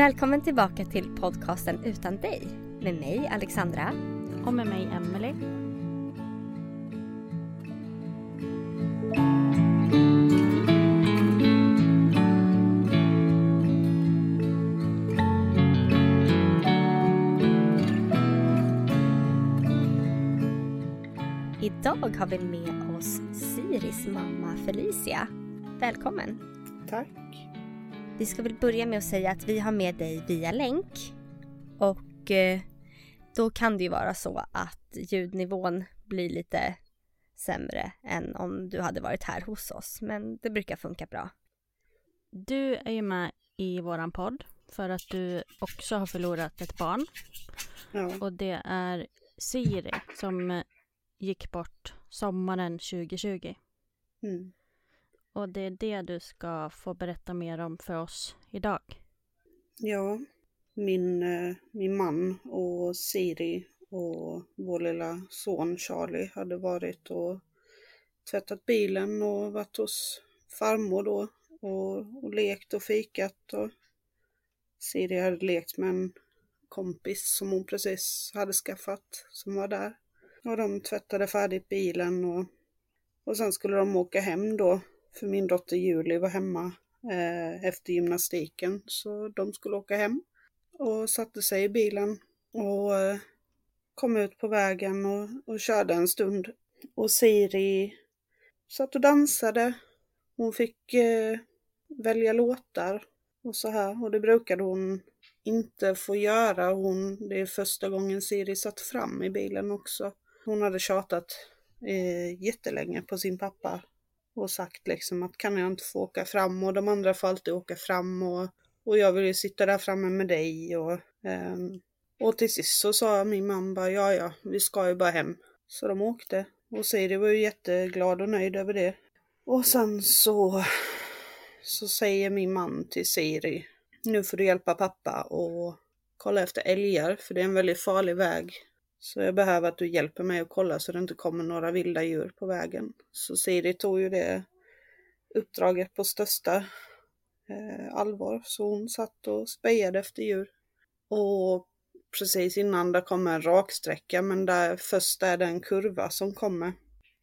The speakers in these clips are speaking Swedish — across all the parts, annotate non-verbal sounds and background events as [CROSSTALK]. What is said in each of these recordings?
Välkommen tillbaka till podcasten Utan dig med mig Alexandra. Och med mig Emelie. Idag har vi med oss Siris mamma Felicia. Välkommen! Tack. Vi ska väl börja med att säga att vi har med dig via länk. Och eh, då kan det ju vara så att ljudnivån blir lite sämre än om du hade varit här hos oss. Men det brukar funka bra. Du är ju med i våran podd för att du också har förlorat ett barn. Ja. Och det är Siri som gick bort sommaren 2020. Mm. Och det är det du ska få berätta mer om för oss idag. ja. Min, eh, min man och Siri och vår lilla son Charlie hade varit och tvättat bilen och varit hos farmor då och, och lekt och fikat. Och Siri hade lekt med en kompis som hon precis hade skaffat som var där. Och de tvättade färdigt bilen och, och sen skulle de åka hem då för min dotter Julie var hemma eh, efter gymnastiken så de skulle åka hem och satte sig i bilen och eh, kom ut på vägen och, och körde en stund. Och Siri satt och dansade. Hon fick eh, välja låtar och så här och det brukade hon inte få göra. Hon, det är första gången Siri satt fram i bilen också. Hon hade tjatat eh, jättelänge på sin pappa och sagt liksom att kan jag inte få åka fram och de andra får alltid åka fram och, och jag vill ju sitta där framme med dig och, um, och till sist så sa min man bara ja ja vi ska ju bara hem. Så de åkte och Siri var ju jätteglad och nöjd över det. Och sen så så säger min man till Siri nu får du hjälpa pappa och kolla efter älgar för det är en väldigt farlig väg. Så jag behöver att du hjälper mig att kolla så det inte kommer några vilda djur på vägen. Så Siri tog ju det uppdraget på största eh, allvar. Så hon satt och spejade efter djur. Och precis innan det kommer en raksträcka men där först är det en kurva som kommer.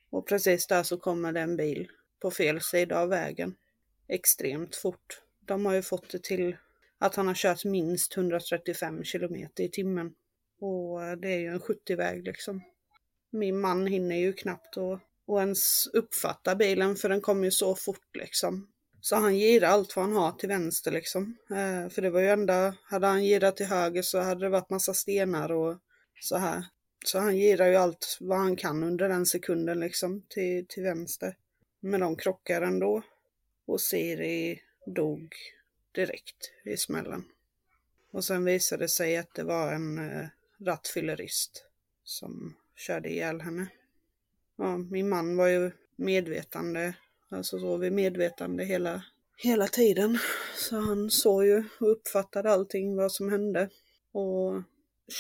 Och precis där så kommer det en bil på fel sida av vägen. Extremt fort. De har ju fått det till att han har kört minst 135 kilometer i timmen. Och det är ju en 70-väg liksom. Min man hinner ju knappt och, och ens uppfatta bilen för den kommer ju så fort liksom. Så han girar allt vad han har till vänster liksom. Eh, för det var ju enda, hade han girat till höger så hade det varit massa stenar och så här. Så han girar ju allt vad han kan under den sekunden liksom till, till vänster. Men de krockar ändå. Och Siri dog direkt i smällen. Och sen visade det sig att det var en eh, rattfyllerist som körde ihjäl henne. Ja, min man var ju medvetande, alltså så vid medvetande hela, hela tiden. Så han såg ju och uppfattade allting vad som hände. Och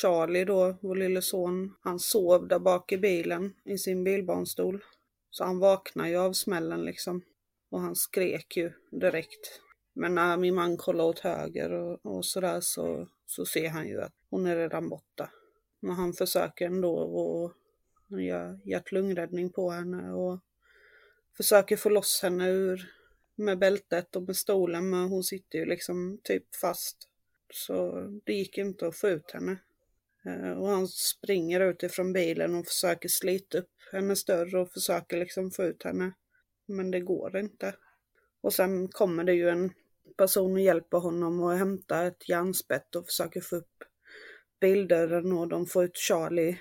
Charlie då, vår lille son, han sov där bak i bilen i sin bilbarnstol. Så han vaknade ju av smällen liksom. Och han skrek ju direkt. Men när min man kollar åt höger och, och sådär så, så ser han ju att hon är redan borta. Men han försöker ändå och gör hjärt-lungräddning på henne och försöker få loss henne ur med bältet och med stolen men hon sitter ju liksom typ fast. Så det gick inte att få ut henne. Eh, och han springer ut ifrån bilen och försöker slita upp hennes dörr och försöker liksom få ut henne. Men det går inte. Och sen kommer det ju en person och hjälper honom att hämta ett järnspett och försöker få upp bildörren och de får ut Charlie.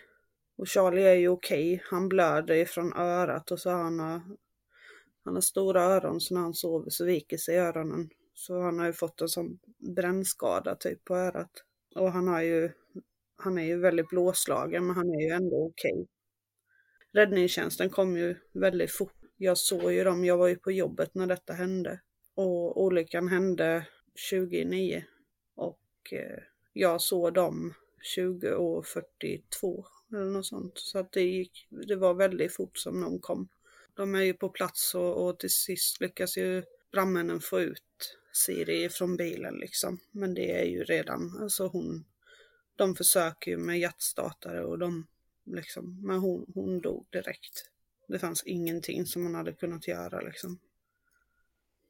Och Charlie är ju okej, okay. han blöder ifrån örat och så har han, han har stora öron så när han sover så viker sig öronen. Så han har ju fått en sån brännskada typ på örat. Och han har ju, han är ju väldigt blåslagen men han är ju ändå okej. Okay. Räddningstjänsten kom ju väldigt fort. Jag såg ju dem, jag var ju på jobbet när detta hände. Och olyckan hände 29 och eh, jag såg dem 20 och 42 eller något sånt. Så att det gick, det var väldigt fort som de kom. De är ju på plats och, och till sist lyckas ju brandmännen få ut Siri från bilen liksom. Men det är ju redan, alltså hon, de försöker ju med hjärtstartare och de liksom, men hon, hon dog direkt. Det fanns ingenting som hon hade kunnat göra liksom.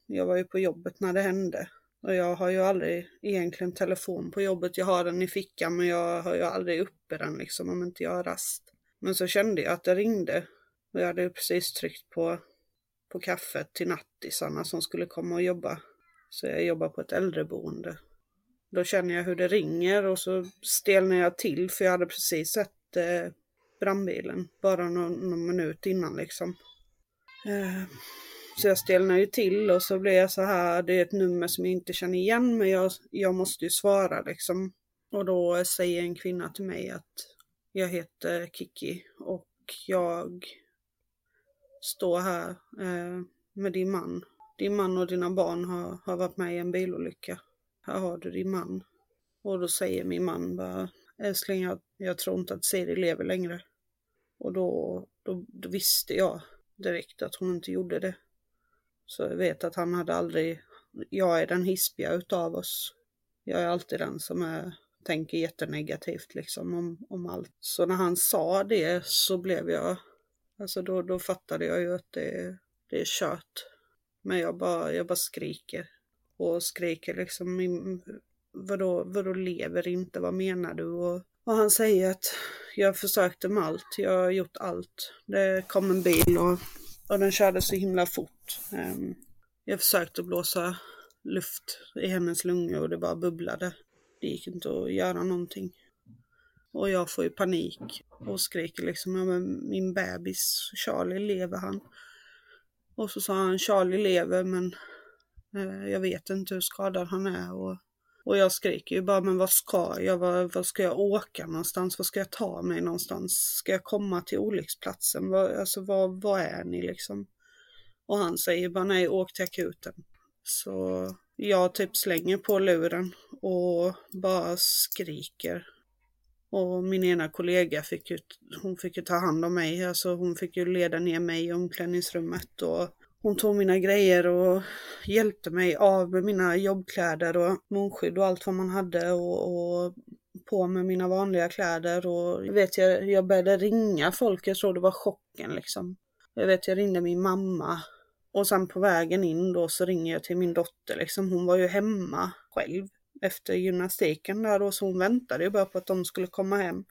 Jag var ju på jobbet när det hände. Och jag har ju aldrig egentligen telefon på jobbet. Jag har den i fickan men jag har ju aldrig uppe den liksom om inte jag har rast. Men så kände jag att det ringde. Och jag hade ju precis tryckt på, på kaffet till nattisarna som skulle komma och jobba. Så jag jobbar på ett äldreboende. Då känner jag hur det ringer och så stelnar jag till för jag hade precis sett eh, brandbilen bara någon, någon minut innan liksom. Eh, så jag stelnar ju till och så blir jag så här, det är ett nummer som jag inte känner igen men jag, jag måste ju svara liksom. Och då säger en kvinna till mig att jag heter Kiki och jag står här eh, med din man. Din man och dina barn har, har varit med i en bilolycka. Här har du din man. Och då säger min man bara, älskling jag, jag tror inte att Siri lever längre. Och då, då, då visste jag direkt att hon inte gjorde det. Så jag vet att han hade aldrig, jag är den hispiga utav oss. Jag är alltid den som är, tänker jättenegativt liksom om, om allt. Så när han sa det så blev jag, alltså då, då fattade jag ju att det, det är kört. Men jag bara, jag bara skriker. Och skriker liksom, vadå, vadå lever inte, vad menar du? Och, och han säger att jag försökte med allt, jag har gjort allt. Det kom en bil och och den körde så himla fort. Ehm, jag försökte blåsa luft i hennes lungor och det bara bubblade. Det gick inte att göra någonting. Och jag får ju panik och skriker liksom, ja men min bebis Charlie, lever han? Och så sa han, Charlie lever men eh, jag vet inte hur skadad han är. Och och jag skriker ju bara, men vad ska jag? Vad, vad ska jag åka någonstans? Vad ska jag ta mig någonstans? Ska jag komma till olycksplatsen? Vad, alltså vad, vad är ni liksom? Och han säger bara, nej, åk till akuten. Så jag typ slänger på luren och bara skriker. Och min ena kollega fick ju, hon fick ju ta hand om mig, alltså hon fick ju leda ner mig i omklädningsrummet och hon tog mina grejer och hjälpte mig av med mina jobbkläder och munskydd och allt vad man hade och, och på med mina vanliga kläder och jag vet jag, jag började ringa folk, jag tror det var chocken liksom. Jag vet jag ringde min mamma och sen på vägen in då så ringer jag till min dotter liksom, hon var ju hemma själv efter gymnastiken där och så hon väntade ju bara på att de skulle komma hem.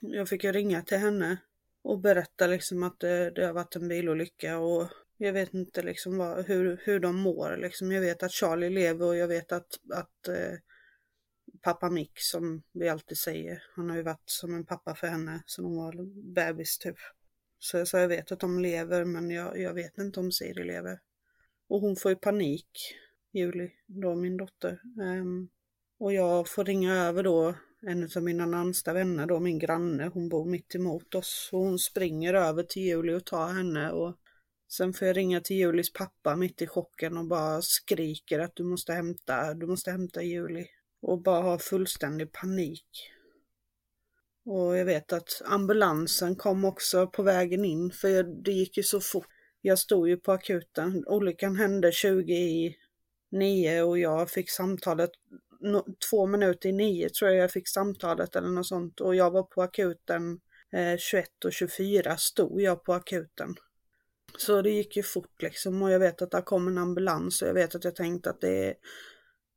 Jag fick ju ringa till henne och berätta liksom att det, det har varit en bilolycka och jag vet inte liksom vad, hur, hur de mår. Liksom. Jag vet att Charlie lever och jag vet att, att eh, pappa Mick, som vi alltid säger, han har ju varit som en pappa för henne sen hon var bebis typ. Så, så jag vet att de lever men jag, jag vet inte om Siri lever. Och hon får ju panik, Julie, då min dotter. Um, och jag får ringa över då en av mina närmsta vänner då, min granne, hon bor mitt emot oss. Och hon springer över till Julie och tar henne och Sen får jag ringa till Julis pappa mitt i chocken och bara skriker att du måste hämta, du måste hämta Juli. Och bara har fullständig panik. Och jag vet att ambulansen kom också på vägen in för det gick ju så fort. Jag stod ju på akuten. Olyckan hände 20 i 9 och jag fick samtalet no, två minuter i nio tror jag jag fick samtalet eller något sånt och jag var på akuten eh, 21 och 24 stod jag på akuten. Så det gick ju fort liksom och jag vet att det kom en ambulans och jag vet att jag tänkte att det är,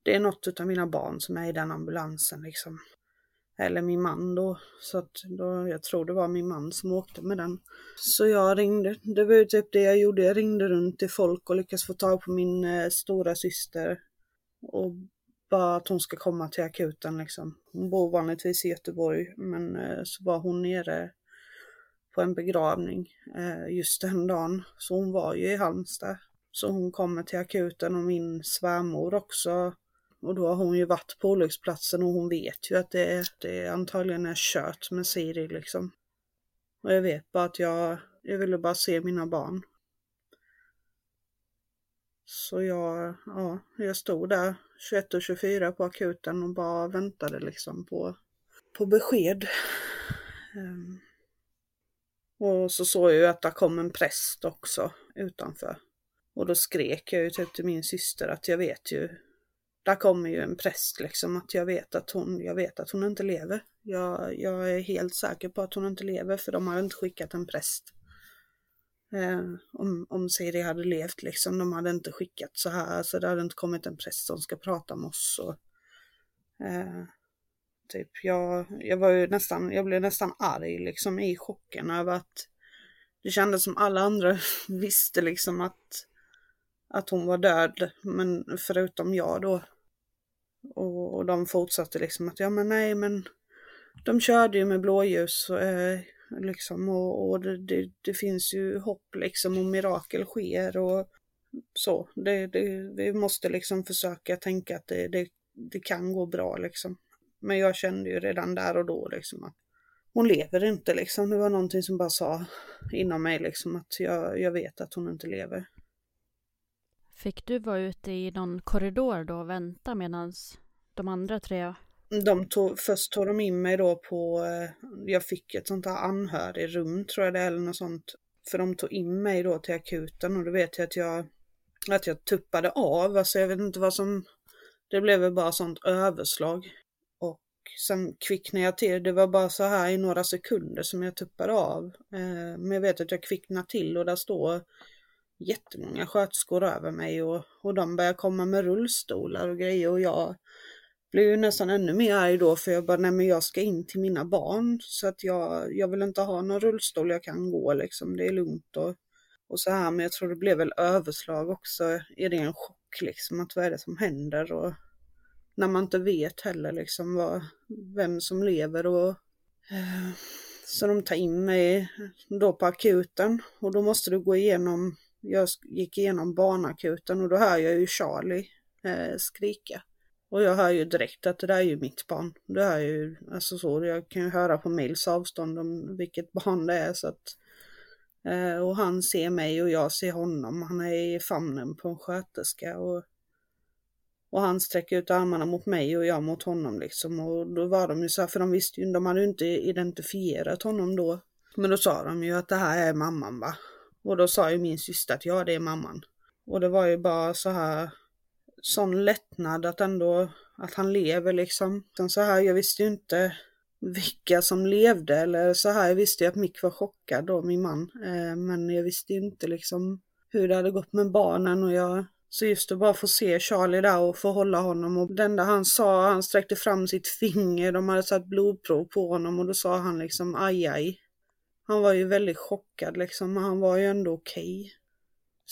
det är något av mina barn som är i den ambulansen liksom. Eller min man då, så att då, jag tror det var min man som åkte med den. Så jag ringde, det var ju typ det jag gjorde, jag ringde runt till folk och lyckades få tag på min eh, stora syster och bara att hon ska komma till akuten liksom. Hon bor vanligtvis i Göteborg men eh, så var hon nere på en begravning eh, just den dagen. Så hon var ju i Halmstad. Så hon kommer till akuten och min svärmor också. Och då har hon ju varit på olycksplatsen och hon vet ju att det, det antagligen är kört med Siri liksom. Och jag vet bara att jag, jag ville bara se mina barn. Så jag, ja, jag stod där 21 och 24 på akuten och bara väntade liksom på, på besked. Um, och så såg jag ju att det kom en präst också utanför. Och då skrek jag ju typ till min syster att jag vet ju, där kommer ju en präst liksom, att jag vet att hon, jag vet att hon inte lever. Jag, jag är helt säker på att hon inte lever för de har inte skickat en präst. Eh, om, om Siri hade levt liksom, de hade inte skickat så här, alltså det hade inte kommit en präst som ska prata med oss. Och, eh, typ, jag, jag var ju nästan, jag blev nästan arg liksom i chocken över att det kändes som alla andra [LAUGHS] visste liksom att, att hon var död, men förutom jag då. Och, och de fortsatte liksom att, ja men nej men de körde ju med blåljus eh, liksom och, och det, det, det, finns ju hopp liksom och mirakel sker och så. Det, det, vi måste liksom försöka tänka att det, det, det kan gå bra liksom. Men jag kände ju redan där och då liksom att hon lever inte liksom. Det var någonting som bara sa inom mig liksom att jag, jag vet att hon inte lever. Fick du vara ute i någon korridor då och vänta medan de andra tre de tog, först tog de in mig då på, eh, jag fick ett sånt här anhörigrum tror jag det är eller något sånt. För de tog in mig då till akuten och då vet jag att jag, att jag tuppade av, alltså jag vet inte vad som, det blev väl bara sånt överslag. Sen kvicknade. Jag till, det var bara så här i några sekunder som jag tuppade av. Eh, men jag vet att jag kvicknade till och där står jättemånga sköterskor över mig och, och de börjar komma med rullstolar och grejer. Och jag blev ju nästan ännu mer arg då för jag bara, nej men jag ska in till mina barn. Så att jag, jag vill inte ha någon rullstol, jag kan gå liksom, det är lugnt och, och så här, men jag tror det blev väl överslag också, är det en chock liksom att vad är det som händer? Och när man inte vet heller liksom vad, vem som lever och eh, så de tar in mig då på akuten och då måste du gå igenom, jag gick igenom barnakuten och då hör jag ju Charlie eh, skrika. Och jag hör ju direkt att det där är ju mitt barn. Det är ju, alltså så, jag kan ju höra på mils avstånd om vilket barn det är så att eh, och han ser mig och jag ser honom. Han är i famnen på en sköterska och, och han sträcker ut armarna mot mig och jag mot honom liksom. Och då var de ju så här, för de visste ju, de hade ju inte identifierat honom då. Men då sa de ju att det här är mamman va. Och då sa ju min syster att ja, det är mamman. Och det var ju bara så här, sån lättnad att ändå, att han lever liksom. Sen så här, jag visste ju inte vilka som levde eller så här, jag visste ju att Mick var chockad då, min man. Eh, men jag visste ju inte liksom hur det hade gått med barnen och jag så just att bara få se Charlie där och få hålla honom och det enda han sa, han sträckte fram sitt finger, de hade satt blodprov på honom och då sa han liksom aj aj. Han var ju väldigt chockad liksom, men han var ju ändå okej. Okay.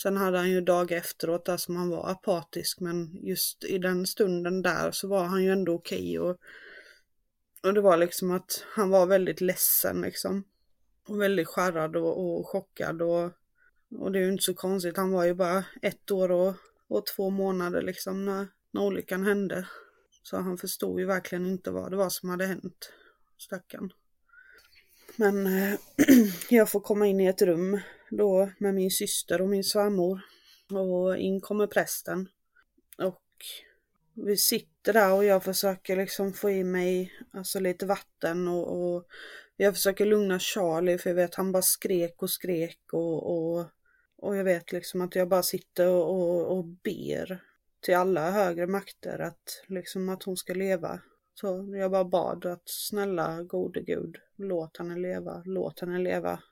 Sen hade han ju dagar efteråt där som han var apatisk men just i den stunden där så var han ju ändå okej okay och, och det var liksom att han var väldigt ledsen liksom. Och väldigt skärrad och, och chockad och, och det är ju inte så konstigt, han var ju bara ett år och, och två månader liksom när, när olyckan hände. Så han förstod ju verkligen inte vad det var som hade hänt, stackarn. Men eh, [CLEARS THROAT] jag får komma in i ett rum då med min syster och min svärmor. Och in kommer prästen. Och vi sitter där och jag försöker liksom få i mig alltså lite vatten och, och jag försöker lugna Charlie för jag vet han bara skrek och skrek och, och, och jag vet liksom att jag bara sitter och, och, och ber till alla högre makter att liksom att hon ska leva. Så jag bara bad att snälla gode gud, låt henne leva, låt henne leva.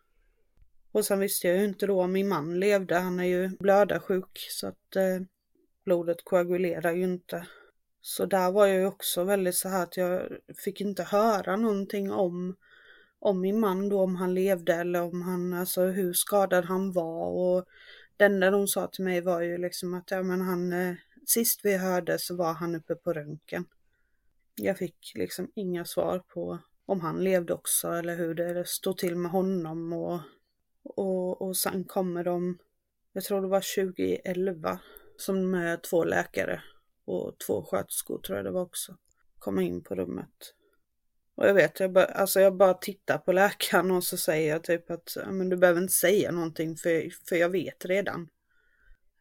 Och sen visste jag ju inte då om min man levde, han är ju blödarsjuk så att eh, blodet koagulerar ju inte. Så där var jag ju också väldigt så här att jag fick inte höra någonting om, om min man då, om han levde eller om han, alltså hur skadad han var och det enda de sa till mig var ju liksom att ja men han, eh, sist vi hörde så var han uppe på röntgen. Jag fick liksom inga svar på om han levde också eller hur det stod till med honom och, och, och sen kommer de, jag tror det var 2011, som med två läkare och två sköterskor tror jag det var också, komma in på rummet. Och jag vet, jag bara, alltså jag bara tittar på läkaren och så säger jag typ att men du behöver inte säga någonting för, för jag vet redan.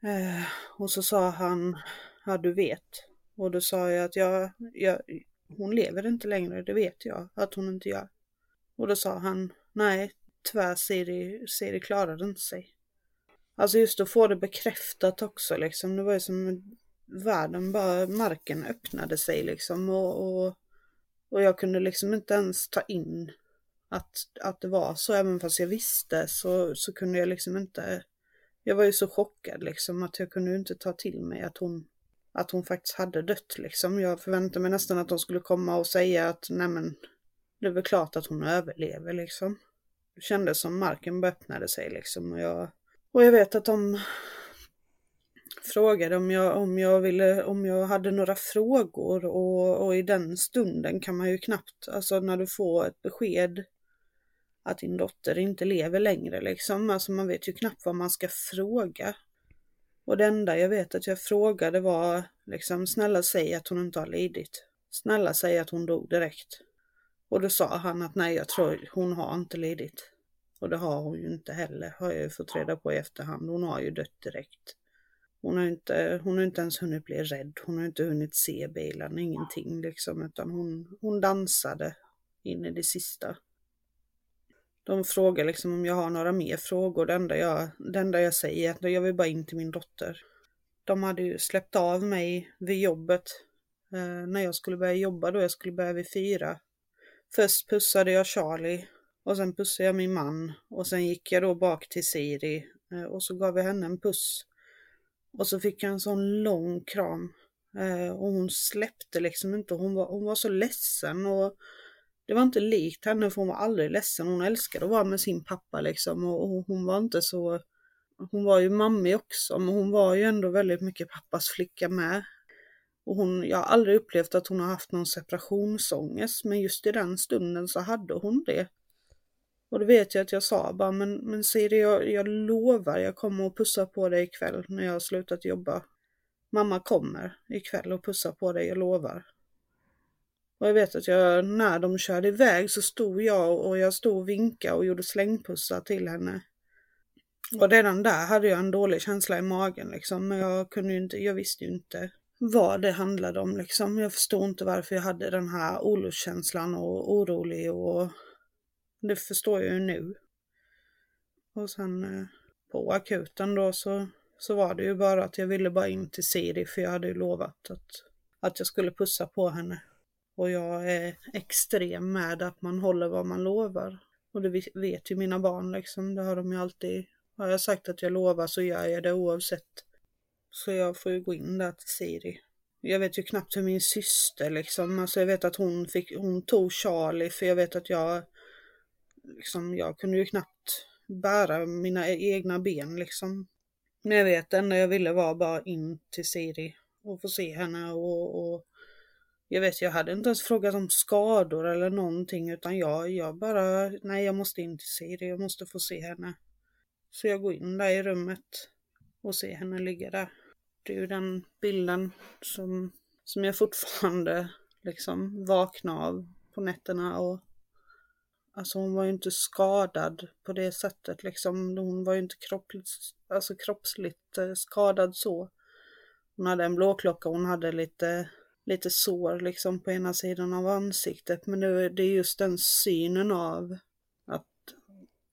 Eh, och så sa han, ja du vet. Och då sa jag att jag, jag, hon lever inte längre, det vet jag att hon inte gör. Och då sa han, nej, tyvärr Siri, Siri klarade inte sig. Alltså just att få det bekräftat också liksom, det var ju som världen bara, marken öppnade sig liksom och, och, och jag kunde liksom inte ens ta in att, att det var så, även fast jag visste så, så kunde jag liksom inte, jag var ju så chockad liksom att jag kunde inte ta till mig att hon att hon faktiskt hade dött liksom. Jag förväntade mig nästan att de skulle komma och säga att nej men det är väl klart att hon överlever liksom. Det kändes som marken bara öppnade sig liksom och jag, och jag vet att de frågade om jag, om jag ville, om jag hade några frågor och, och i den stunden kan man ju knappt, alltså när du får ett besked att din dotter inte lever längre liksom, alltså man vet ju knappt vad man ska fråga. Och det enda jag vet att jag frågade var liksom snälla säg att hon inte har lidit. Snälla säg att hon dog direkt. Och då sa han att nej jag tror hon har inte lidit. Och det har hon ju inte heller har jag ju fått reda på i efterhand. Hon har ju dött direkt. Hon har inte, hon har inte ens hunnit bli rädd. Hon har inte hunnit se bilen, ingenting liksom. Utan hon, hon dansade in i det sista. De frågar liksom om jag har några mer frågor. Det enda jag, det enda jag säger är att jag vill bara in till min dotter. De hade ju släppt av mig vid jobbet eh, när jag skulle börja jobba då. Jag skulle börja vid fyra. Först pussade jag Charlie och sen pussade jag min man och sen gick jag då bak till Siri eh, och så gav jag henne en puss. Och så fick jag en sån lång kram eh, och hon släppte liksom inte. Hon var, hon var så ledsen och det var inte likt henne för hon var aldrig ledsen. Hon älskade att vara med sin pappa liksom och, hon var inte så... Hon var ju mammig också men hon var ju ändå väldigt mycket pappas flicka med. Och hon, jag har aldrig upplevt att hon har haft någon separationsångest men just i den stunden så hade hon det. Och då vet jag att jag sa bara men, men Siri jag, jag lovar jag kommer att pussa på dig ikväll när jag har slutat jobba. Mamma kommer ikväll och pussar på dig, jag lovar. Och jag vet att jag, när de körde iväg så stod jag och jag stod och vinkade och gjorde slängpussar till henne. Och redan där hade jag en dålig känsla i magen liksom. Men jag kunde ju inte, jag visste ju inte vad det handlade om liksom. Jag förstod inte varför jag hade den här olustkänslan och orolig och det förstår jag ju nu. Och sen eh, på akuten då så, så var det ju bara att jag ville bara in till Siri för jag hade ju lovat att, att jag skulle pussa på henne. Och jag är extrem med att man håller vad man lovar. Och det vet ju mina barn liksom, det har de ju alltid. Har jag sagt att jag lovar så gör jag det oavsett. Så jag får ju gå in där till Siri. Jag vet ju knappt hur min syster liksom, alltså jag vet att hon fick, hon tog Charlie för jag vet att jag, liksom jag kunde ju knappt bära mina e- egna ben liksom. Men jag vet, det enda jag ville var bara in till Siri och få se henne och, och jag vet, jag hade inte ens frågat om skador eller någonting utan jag, jag bara, nej jag måste in till Siri, jag måste få se henne. Så jag går in där i rummet och ser henne ligga där. Det är ju den bilden som, som jag fortfarande liksom vaknar av på nätterna och alltså hon var ju inte skadad på det sättet liksom. Hon var ju inte kroppligt, alltså kroppsligt eh, skadad så. Hon hade en blåklocka, hon hade lite, lite sår liksom på ena sidan av ansiktet. Men det, det är just den synen av att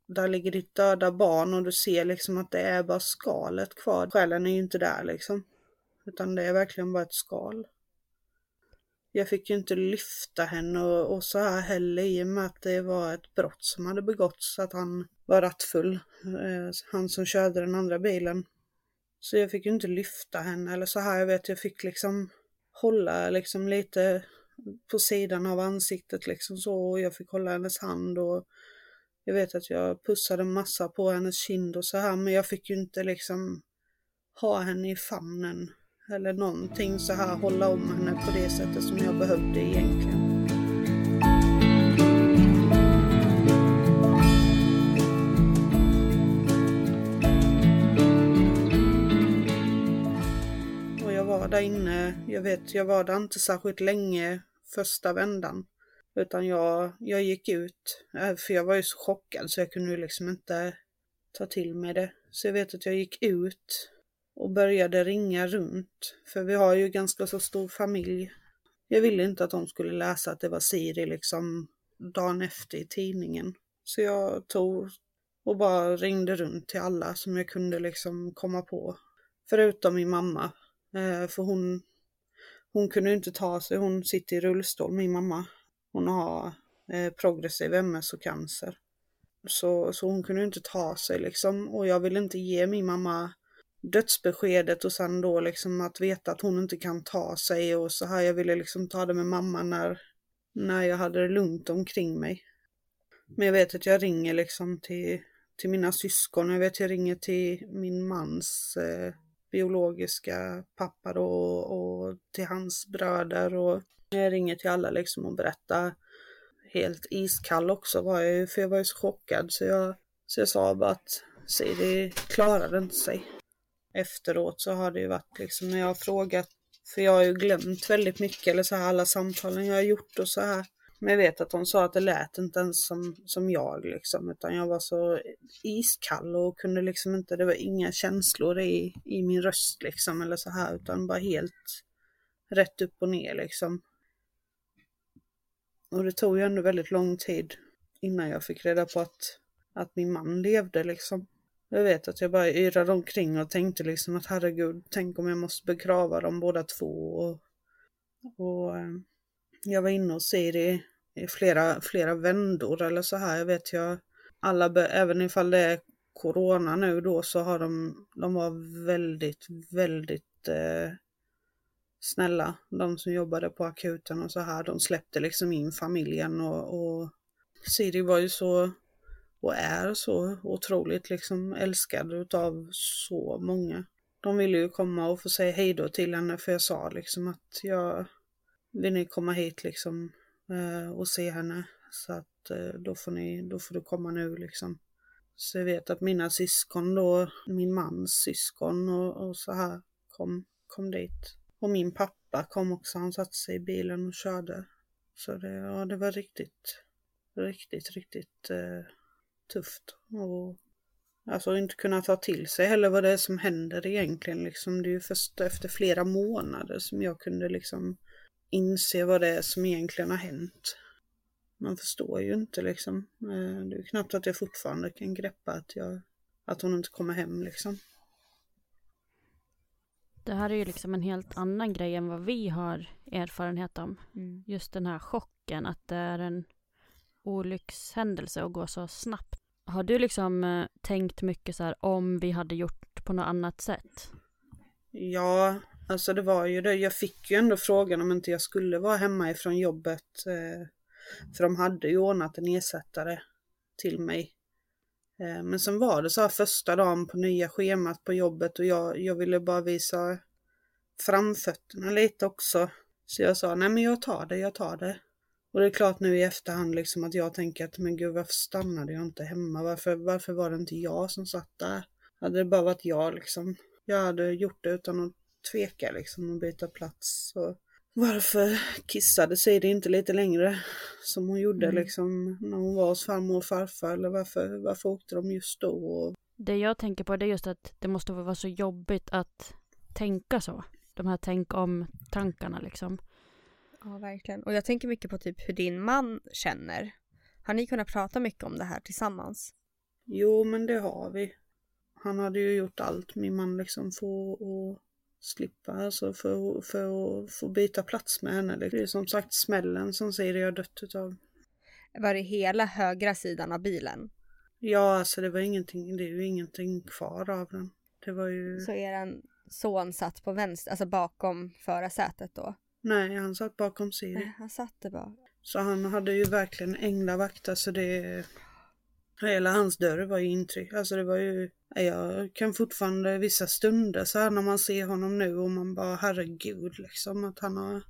där ligger ditt döda barn och du ser liksom att det är bara skalet kvar. Själen är ju inte där liksom. Utan det är verkligen bara ett skal. Jag fick ju inte lyfta henne och, och så här heller i och med att det var ett brott som hade begåtts, att han var rattfull. Eh, han som körde den andra bilen. Så jag fick ju inte lyfta henne eller så här. Jag vet, jag fick liksom hålla liksom lite på sidan av ansiktet liksom så. Och jag fick hålla hennes hand och jag vet att jag pussade massa på hennes kind och så här. Men jag fick ju inte liksom ha henne i famnen eller någonting så här hålla om henne på det sättet som jag behövde egentligen. Och jag var där inne, jag vet, jag var där inte särskilt länge första vändan. Utan jag, jag gick ut, äh, för jag var ju så chockad så jag kunde liksom inte ta till mig det. Så jag vet att jag gick ut och började ringa runt. För vi har ju ganska så stor familj. Jag ville inte att de skulle läsa att det var Siri liksom dagen efter i tidningen. Så jag tog och bara ringde runt till alla som jag kunde liksom komma på. Förutom min mamma. Eh, för hon, hon kunde inte ta sig, hon sitter i rullstol, min mamma. Hon har eh, progressiv MS och cancer. Så, så hon kunde inte ta sig liksom. Och jag ville inte ge min mamma dödsbeskedet och sen då liksom att veta att hon inte kan ta sig och så här. Jag ville liksom ta det med mamma när, när jag hade det lugnt omkring mig. Men jag vet att jag ringer liksom till, till mina syskon. Jag vet att jag ringer till min mans eh, biologiska pappa då och, och till hans bröder och jag ringer till alla liksom och berättar. Helt iskall också var jag ju, för jag var ju så chockad så jag, så jag sa bara att Siri klarade inte sig efteråt så har det ju varit liksom när jag har frågat, för jag har ju glömt väldigt mycket, eller så här alla samtalen jag har gjort och så här. Men jag vet att de sa att det lät inte ens som, som jag liksom, utan jag var så iskall och kunde liksom inte, det var inga känslor i, i min röst liksom, eller så här, utan bara helt rätt upp och ner liksom. Och det tog ju ändå väldigt lång tid innan jag fick reda på att, att min man levde liksom. Jag vet att jag bara yrade omkring och tänkte liksom att herregud, tänk om jag måste begrava dem båda två. Och, och eh, jag var inne och Siri i flera, flera vändor eller så här. Jag vet jag, alla, även ifall det är corona nu då så har de, de var väldigt, väldigt eh, snälla. De som jobbade på akuten och så här, de släppte liksom in familjen och, och Siri var ju så och är så otroligt liksom älskad utav så många. De ville ju komma och få säga hejdå till henne för jag sa liksom att jag vill ni komma hit liksom eh, och se henne så att eh, då får ni, då får du komma nu liksom. Så jag vet att mina syskon då, min mans syskon och, och så här kom, kom dit. Och min pappa kom också, han satte sig i bilen och körde. Så det, ja, det var riktigt, riktigt, riktigt eh, tufft. Och alltså inte kunna ta till sig heller vad det är som händer egentligen. Liksom. Det är ju först efter flera månader som jag kunde liksom inse vad det är som egentligen har hänt. Man förstår ju inte liksom. Eh, det är knappt att jag fortfarande kan greppa att, jag, att hon inte kommer hem liksom. Det här är ju liksom en helt annan grej än vad vi har erfarenhet om. Mm. Just den här chocken, att det är en olyckshändelse och går så snabbt. Har du liksom eh, tänkt mycket så här om vi hade gjort på något annat sätt? Ja, alltså det var ju det. Jag fick ju ändå frågan om inte jag skulle vara hemma ifrån jobbet. Eh, för de hade ju ordnat en ersättare till mig. Eh, men sen var det så här första dagen på nya schemat på jobbet och jag, jag ville bara visa framfötterna lite också. Så jag sa, nej men jag tar det, jag tar det. Och det är klart nu i efterhand liksom att jag tänker att men gud varför stannade jag inte hemma? Varför, varför var det inte jag som satt där? Hade det bara varit jag liksom. Jag hade gjort det utan att tveka liksom och byta plats. Och varför kissade Siri inte lite längre som hon gjorde Mm. liksom när hon var hos farmor och farfar eller varför, varför åkte de just då? Och, Det jag tänker på det är just att det måste vara så jobbigt att tänka så. De här tänk om-tankarna liksom. Ja, verkligen. Och jag tänker mycket på typ hur din man känner. Har ni kunnat prata mycket om det här tillsammans? jo men det har vi. Han hade ju gjort allt min man liksom får att slippa alltså för, för att få byta plats med henne. Det är som sagt smällen som Siri har dött utav. Var det hela högra sidan av bilen? Ja alltså det var ingenting, det är ju ingenting kvar av den. Det var ju, Så eran son satt på vänster, alltså bakom förarsätet då? Nej han satt bakom Siri. Nej, han satt det bara. Så han hade ju verkligen änglavakt, alltså det... Hela hans dörr var ju intryck, alltså det var ju... Jag kan fortfarande vissa stunder så här när man ser honom nu och man bara herregud liksom att han har...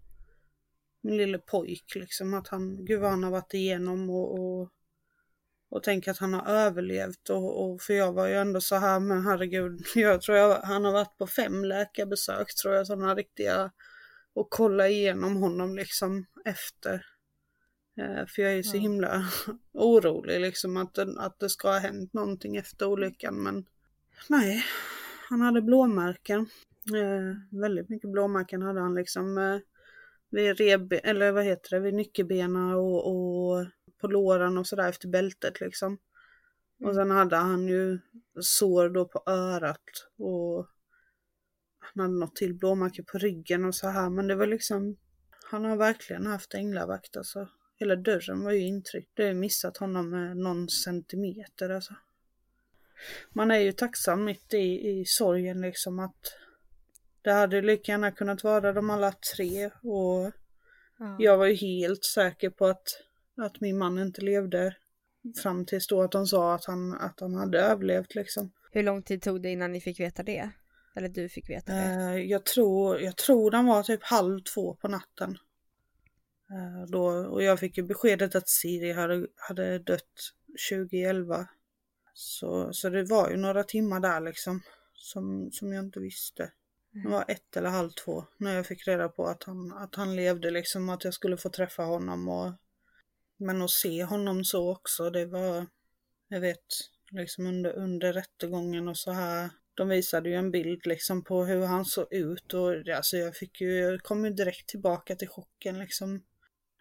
Min lille pojk liksom att han, gud vad han har varit igenom och... och och tänk att han har överlevt och, och för jag var ju ändå så här men herregud, [LAUGHS] jag tror jag, han har varit på fem läkarbesök tror jag, sådana riktiga och kolla igenom honom liksom efter. Eh, För jag är så himla [LAUGHS] orolig liksom att, det- att det ska ha hänt någonting efter olyckan men nej, han hade blåmärken. Eh, väldigt mycket blåmärken hade han liksom. Eh, vid reb, eller vad heter det, vid nyckelbena och, och på låren och sådär efter bältet liksom. Och sen hade han ju sår då på örat och han hade något till blåmärke på ryggen och så här men det var liksom han har verkligen haft änglavakt alltså. Hela dörren var ju intryckt. Det har ju missat honom med någon centimeter alltså. Man är ju tacksam mitt i, i sorgen liksom att det hade lika gärna kunnat vara de alla tre och Ja. jag var ju helt säker på att, att min man inte levde fram tills då att de sa att han, att han hade överlevt liksom. Hur lång tid tog det innan ni fick veta det? Eller du fick veta det? Eh, jag, tror, jag tror den var typ halv två på natten. Eh, då, och jag fick ju beskedet att Siri hade, hade dött 2011. Så, så det var ju några timmar där liksom som, som jag inte visste. Det var ett eller halv två när jag fick reda på att han, att han levde liksom, att jag skulle få träffa honom och men att se honom så också, det var, jag vet, liksom under, under rättegången och så här. De visade ju en bild liksom på hur han såg ut och alltså jag fick ju, jag kom ju direkt tillbaka till chocken liksom.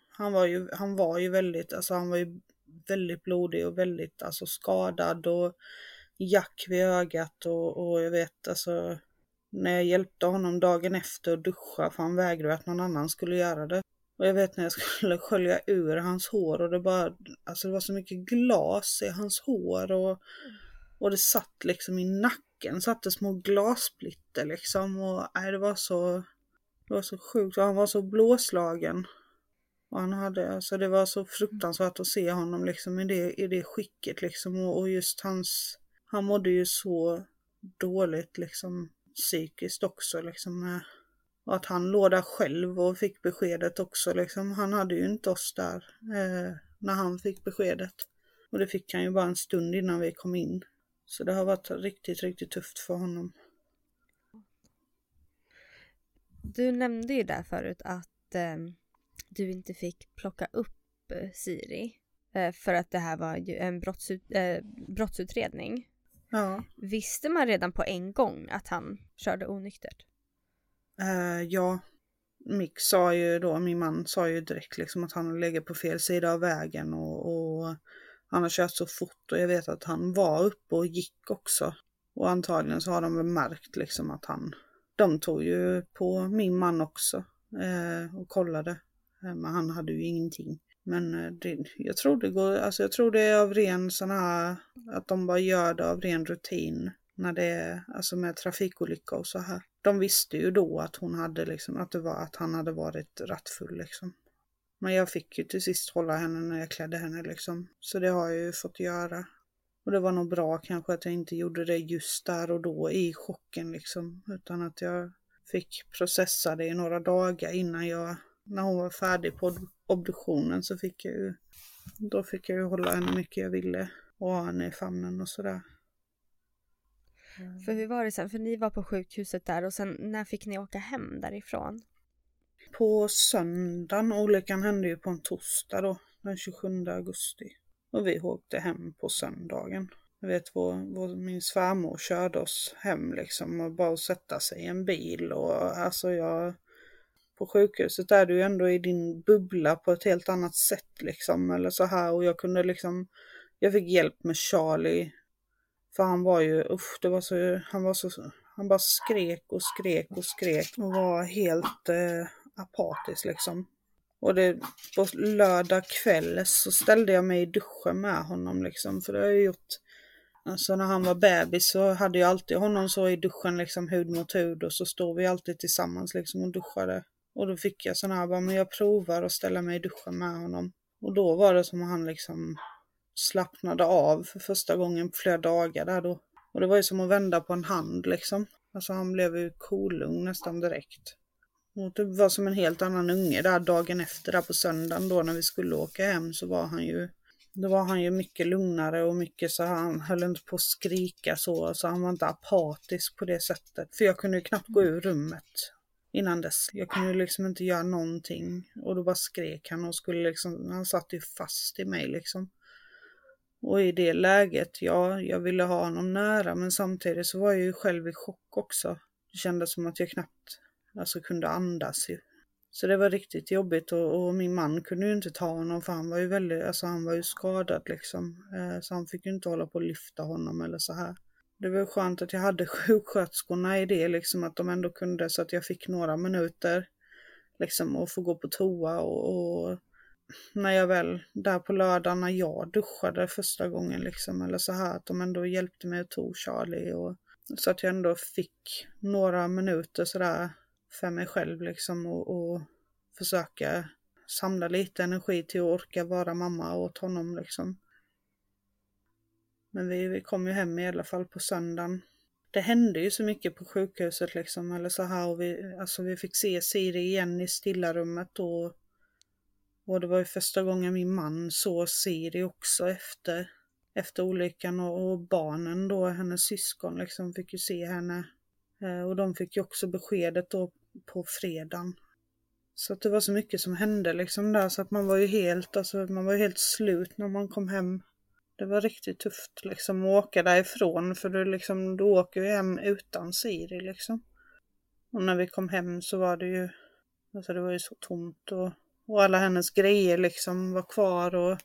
Han var ju, han var ju väldigt, alltså han var ju väldigt blodig och väldigt alltså skadad och jack vid ögat och, och jag vet alltså när jag hjälpte honom dagen efter att duscha för han vägrade att någon annan skulle göra det. Och jag vet när jag skulle [LAUGHS] skölja ur hans hår och det bara, alltså det var så mycket glas i hans hår och, och det satt liksom i nacken, satt det små glassplitter liksom och nej, det var så, det var så sjukt och han var så blåslagen. Och han hade, alltså det var så fruktansvärt att se honom liksom i det, i det skicket liksom och, och just hans, han mådde ju så dåligt liksom psykiskt också liksom. Och att han låg där själv och fick beskedet också liksom. Han hade ju inte oss där eh, när han fick beskedet. Och det fick han ju bara en stund innan vi kom in. Så det har varit riktigt, riktigt tufft för honom. Du nämnde ju där förut att eh, du inte fick plocka upp eh, Siri. Eh, för att det här var ju en brottsut, eh, brottsutredning. Ja. Visste man redan på en gång att han körde onyktert? Eh, ja, Mick sa ju då, min man sa ju direkt liksom att han lägger på fel sida av vägen och, och han har kört så fort och jag vet att han var uppe och gick också. Och antagligen så har de väl märkt liksom att han, de tog ju på min man också eh, och kollade. Eh, men han hade ju ingenting. Men eh, det, jag tror det går, alltså jag tror det är av ren sån här, att de bara gör det av ren rutin. När det är, alltså med trafikolycka och så här. De visste ju då att hon hade liksom, att det var, att han hade varit rattfull liksom. Men jag fick ju till sist hålla henne när jag klädde henne liksom. Så det har jag ju fått göra. Och det var nog bra kanske att jag inte gjorde det just där och då i chocken liksom. Utan att jag fick processa det i några dagar innan jag, när hon var färdig på obduktionen så fick jag ju, då fick jag ju hålla henne mycket jag ville och ha henne i famnen och sådär. För hur var det sen? För ni var på sjukhuset där och sen när fick ni åka hem därifrån? På söndagen. Olyckan hände ju på en torsdag då, den 27 augusti. Och vi åkte hem på söndagen. Jag vet vår, vår, min svärmor körde oss hem liksom och bara att sätta sig i en bil och alltså jag på sjukhuset är du ju ändå i din bubbla på ett helt annat sätt liksom eller så här och jag kunde liksom jag fick hjälp med Charlie för han var ju, usch, det var så, han var så, han bara skrek och skrek och skrek och var helt eh, apatisk liksom. Och det, på lördag kväll så ställde jag mig i duschen med honom liksom, för det har jag gjort Alltså när han var bebis så hade jag alltid honom så i duschen liksom hud mot hud och så stod vi alltid tillsammans liksom och duschade. Och då fick jag sån här, bara, men jag provar att ställa mig i duschen med honom. Och då var det som att han liksom slappnade av för första gången på flera dagar där då. Och det var ju som att vända på en hand liksom. Alltså han blev ju kolugn nästan direkt. Och det typ var som en helt annan unge där dagen efter där på söndagen då när vi skulle åka hem så var han ju då var han ju mycket lugnare och mycket så han höll inte på att skrika så, så han var inte apatisk på det sättet. För jag kunde ju knappt gå ur rummet innan dess. Jag kunde ju liksom inte göra någonting och då bara skrek han och skulle liksom, han satt ju fast i mig liksom. Och i det läget, ja, jag ville ha honom nära men samtidigt så var jag ju själv i chock också. Det kändes som att jag knappt alltså, kunde andas ju. Så det var riktigt jobbigt och, och, min man kunde ju inte ta honom för han var ju väldigt, alltså han var ju skadad liksom. Eh, så han fick ju inte hålla på och lyfta honom eller så här. Det var skönt att jag hade [LAUGHS] sjuksköterskorna i det liksom att de ändå kunde så att jag fick några minuter liksom och få gå på toa och, och när jag väl där på lördagen när jag duschade första gången liksom eller så här att de ändå hjälpte mig att tog Charlie och så att jag ändå fick några minuter sådär för mig själv liksom och, och försöka samla lite energi till att orka vara mamma åt honom liksom. Men vi, vi kom ju hem i alla fall på söndagen. Det hände ju så mycket på sjukhuset liksom, eller så här och vi, alltså vi fick se Siri igen i stillarummet och, och det var ju första gången min man såg Siri också efter, efter olyckan och, och barnen då, hennes syskon liksom fick ju se henne. Eh, och de fick ju också beskedet då på fredagen. Så att det var så mycket som hände liksom där så att man var ju helt, alltså man var ju helt slut när man kom hem. Det var riktigt tufft liksom att åka därifrån för du liksom, du åker ju hem utan Siri liksom. Och när vi kom hem så var det ju, alltså det var ju så tomt och, och alla hennes grejer liksom var kvar och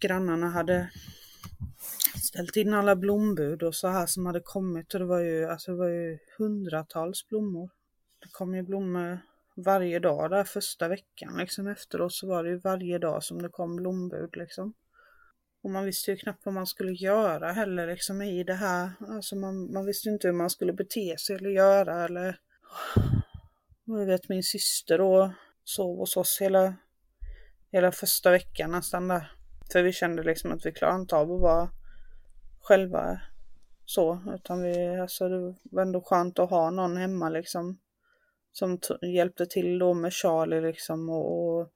grannarna hade ställt in alla blombud och så här som hade kommit och det var ju, alltså det var ju hundratals blommor. Det kom ju blommor varje dag där första veckan liksom efteråt så var det ju varje dag som det kom blombud liksom. Och man visste ju knappt vad man skulle göra heller liksom i det här. Alltså man, man visste inte hur man skulle bete sig eller göra eller... Jag vet min syster då sov hos oss hela, hela första veckan nästan där. För vi kände liksom att vi klarade inte av att vara själva så. Utan vi, alltså det var ändå skönt att ha någon hemma liksom som hjälpte till då med Charlie liksom och, och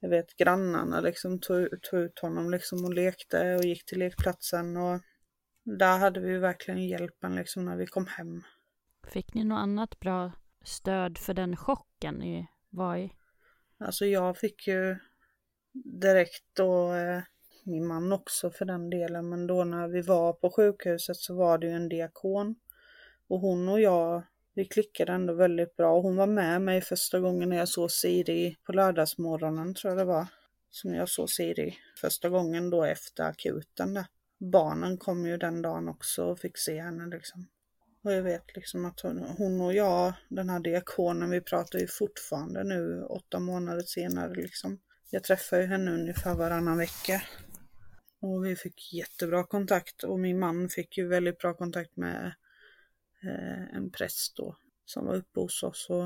jag vet grannarna liksom tog, tog ut honom liksom och lekte och gick till lekplatsen och där hade vi verkligen hjälpen liksom när vi kom hem. Fick ni något annat bra stöd för den chocken ni var i? Alltså jag fick ju direkt då, eh, min man också för den delen, men då när vi var på sjukhuset så var det ju en diakon. Och hon och jag vi klickade ändå väldigt bra. Hon var med mig första gången när jag såg Siri på lördagsmorgonen tror jag det var. Som jag såg Siri första gången då efter akuten där. Barnen kom ju den dagen också och fick se henne liksom. Och jag vet liksom att hon, och jag, den här diakonen, vi pratar ju fortfarande nu åtta månader senare liksom. Jag träffar ju henne ungefär varannan vecka. Och vi fick jättebra kontakt och min man fick ju väldigt bra kontakt med Eh, en präst då som var uppe hos oss och,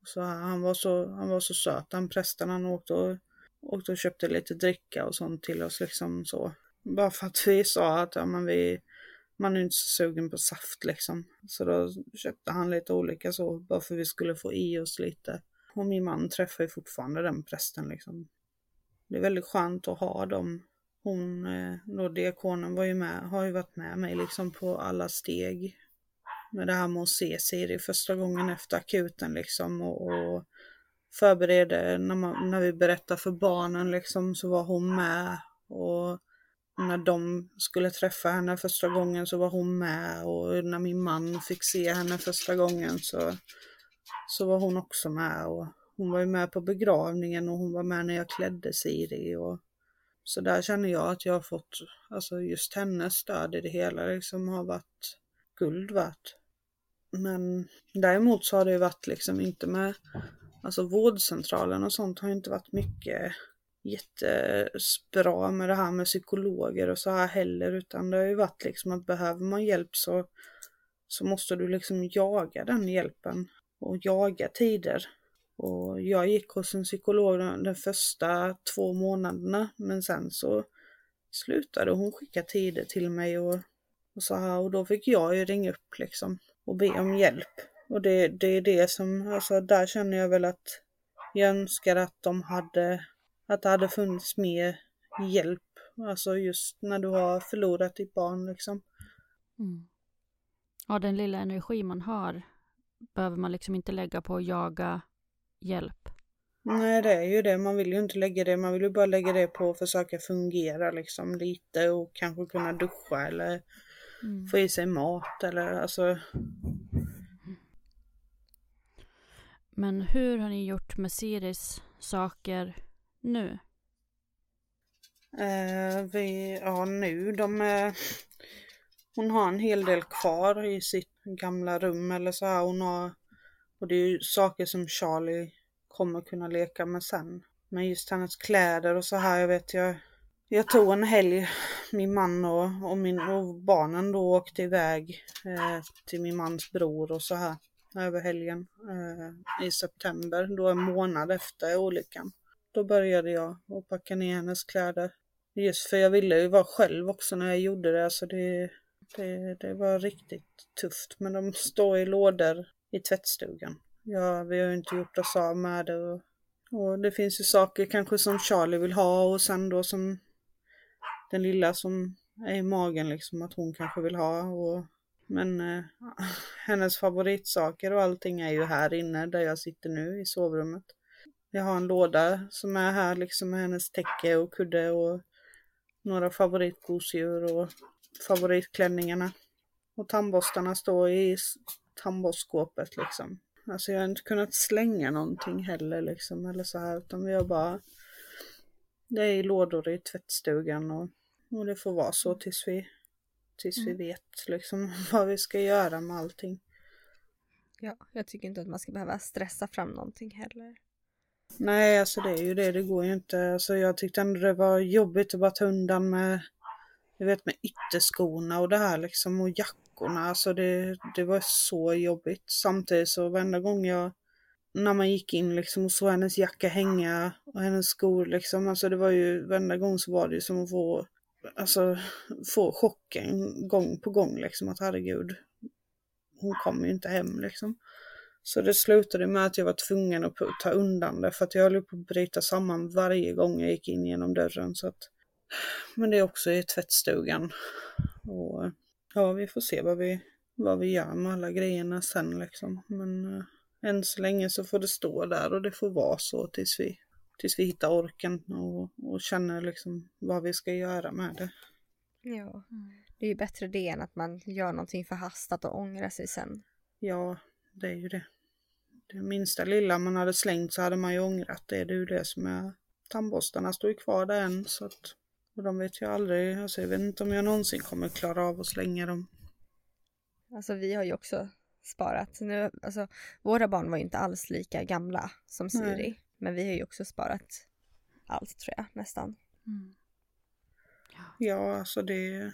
och så han var så, han var så söt den prästen han åkte och, åkte och köpte lite dricka och sånt till oss liksom så. Bara för att vi sa att ja, men vi, man är inte så sugen på saft liksom. Så då köpte han lite olika så bara för att vi skulle få i oss lite. Och min man träffar ju fortfarande den prästen liksom. Det är väldigt skönt att ha dem. Hon, eh, då diakonen var ju med, har ju varit med mig liksom på alla steg med det här med att se Siri första gången efter akuten liksom och, och förberedde, när, man, när vi berättade för barnen liksom så var hon med och när de skulle träffa henne första gången så var hon med och när min man fick se henne första gången så, så var hon också med och hon var ju med på begravningen och hon var med när jag klädde Siri och så där känner jag att jag har fått, alltså just hennes stöd i det hela liksom har varit guld värt. Men däremot så har det ju varit liksom inte med, alltså vårdcentralen och sånt har inte varit mycket jättebra med det här med psykologer och så här heller utan det har ju varit liksom att behöver man hjälp så, så måste du liksom jaga den hjälpen och jaga tider. Och jag gick hos en psykolog de första två månaderna men sen så slutade hon skicka tider till mig och, och så här och då fick jag ju ringa upp liksom och be om hjälp. Och det, det är det som, alltså där känner jag väl att jag önskar att de hade att det hade funnits mer hjälp. Alltså just när du har förlorat ditt barn liksom. Mm. Ja, den lilla energi man har behöver man liksom inte lägga på att jaga hjälp. Nej, det är ju det. Man vill ju inte lägga det. Man vill ju bara lägga det på att försöka fungera liksom lite och kanske kunna duscha eller mm. få i sig mat eller alltså. Men hur har ni gjort med Siris saker nu? Eh, vi, ja nu, de är, hon har en hel del kvar i sitt gamla rum eller så här. Hon har, och det är ju saker som Charlie kommer kunna leka med sen. Men just hennes kläder och så här, jag vet jag, jag tog en helg, min man och, och, min, och barnen då åkte iväg eh, till min mans bror och så här över helgen eh, i september, då en månad efter olyckan. Då började jag att packa ner hennes kläder. Just för jag ville ju vara själv också när jag gjorde det. Alltså det, det, det var riktigt tufft. Men de står i lådor i tvättstugan. Ja, vi har ju inte gjort oss av med det. Och, och det finns ju saker kanske som Charlie vill ha och sen då som den lilla som är i magen liksom att hon kanske vill ha. Och, men eh, [LAUGHS] hennes favoritsaker och allting är ju här inne där jag sitter nu i sovrummet. Jag har en låda som är här liksom med hennes täcke och kudde och några favoritgosedjur och favoritklänningarna. Och tandborstarna står i tandborstskåpet liksom. Alltså jag har inte kunnat slänga någonting heller liksom eller så här utan vi har bara Det är i lådor i tvättstugan och, och det får vara så tills vi tills mm. vi vet liksom [LAUGHS] vad vi ska göra med allting. Ja, jag tycker inte att man ska behöva stressa fram någonting heller. Nej, alltså det är ju det. Det går ju inte. Alltså jag tyckte ändå det var jobbigt att bara ta undan med, jag vet med ytterskorna och det här liksom och jackorna. Alltså det, det var så jobbigt. Samtidigt så varenda gång jag, när man gick in liksom och såg hennes jacka hänga och hennes skor liksom, alltså det var ju varenda gång så var det ju som att få, alltså få chocken gång på gång liksom att herregud, hon kommer ju inte hem liksom. Så det slutade med att jag var tvungen att ta undan det för att jag höll på att bryta samman varje gång jag gick in genom dörren. Så att... Men det är också i tvättstugan. Och ja, vi får se vad vi, vad vi gör med alla grejerna sen liksom. Men äh, än så länge så får det stå där och det får vara så tills vi, tills vi hittar orken och, och känner liksom vad vi ska göra med det. Ja, det är ju bättre det än att man gör någonting förhastat och ångrar sig sen. Ja, det är ju det. Det minsta lilla man hade slängt så hade man ju ångrat det. Det är ju det som är... Tandborstarna står ju kvar där än så att... Och de vet jag aldrig, alltså jag vet inte om jag någonsin kommer klara av att slänga dem. Alltså vi har ju också sparat. Nu, alltså, våra barn var ju inte alls lika gamla som Siri. Nej. Men vi har ju också sparat allt tror jag, nästan. Mm. Ja, alltså det,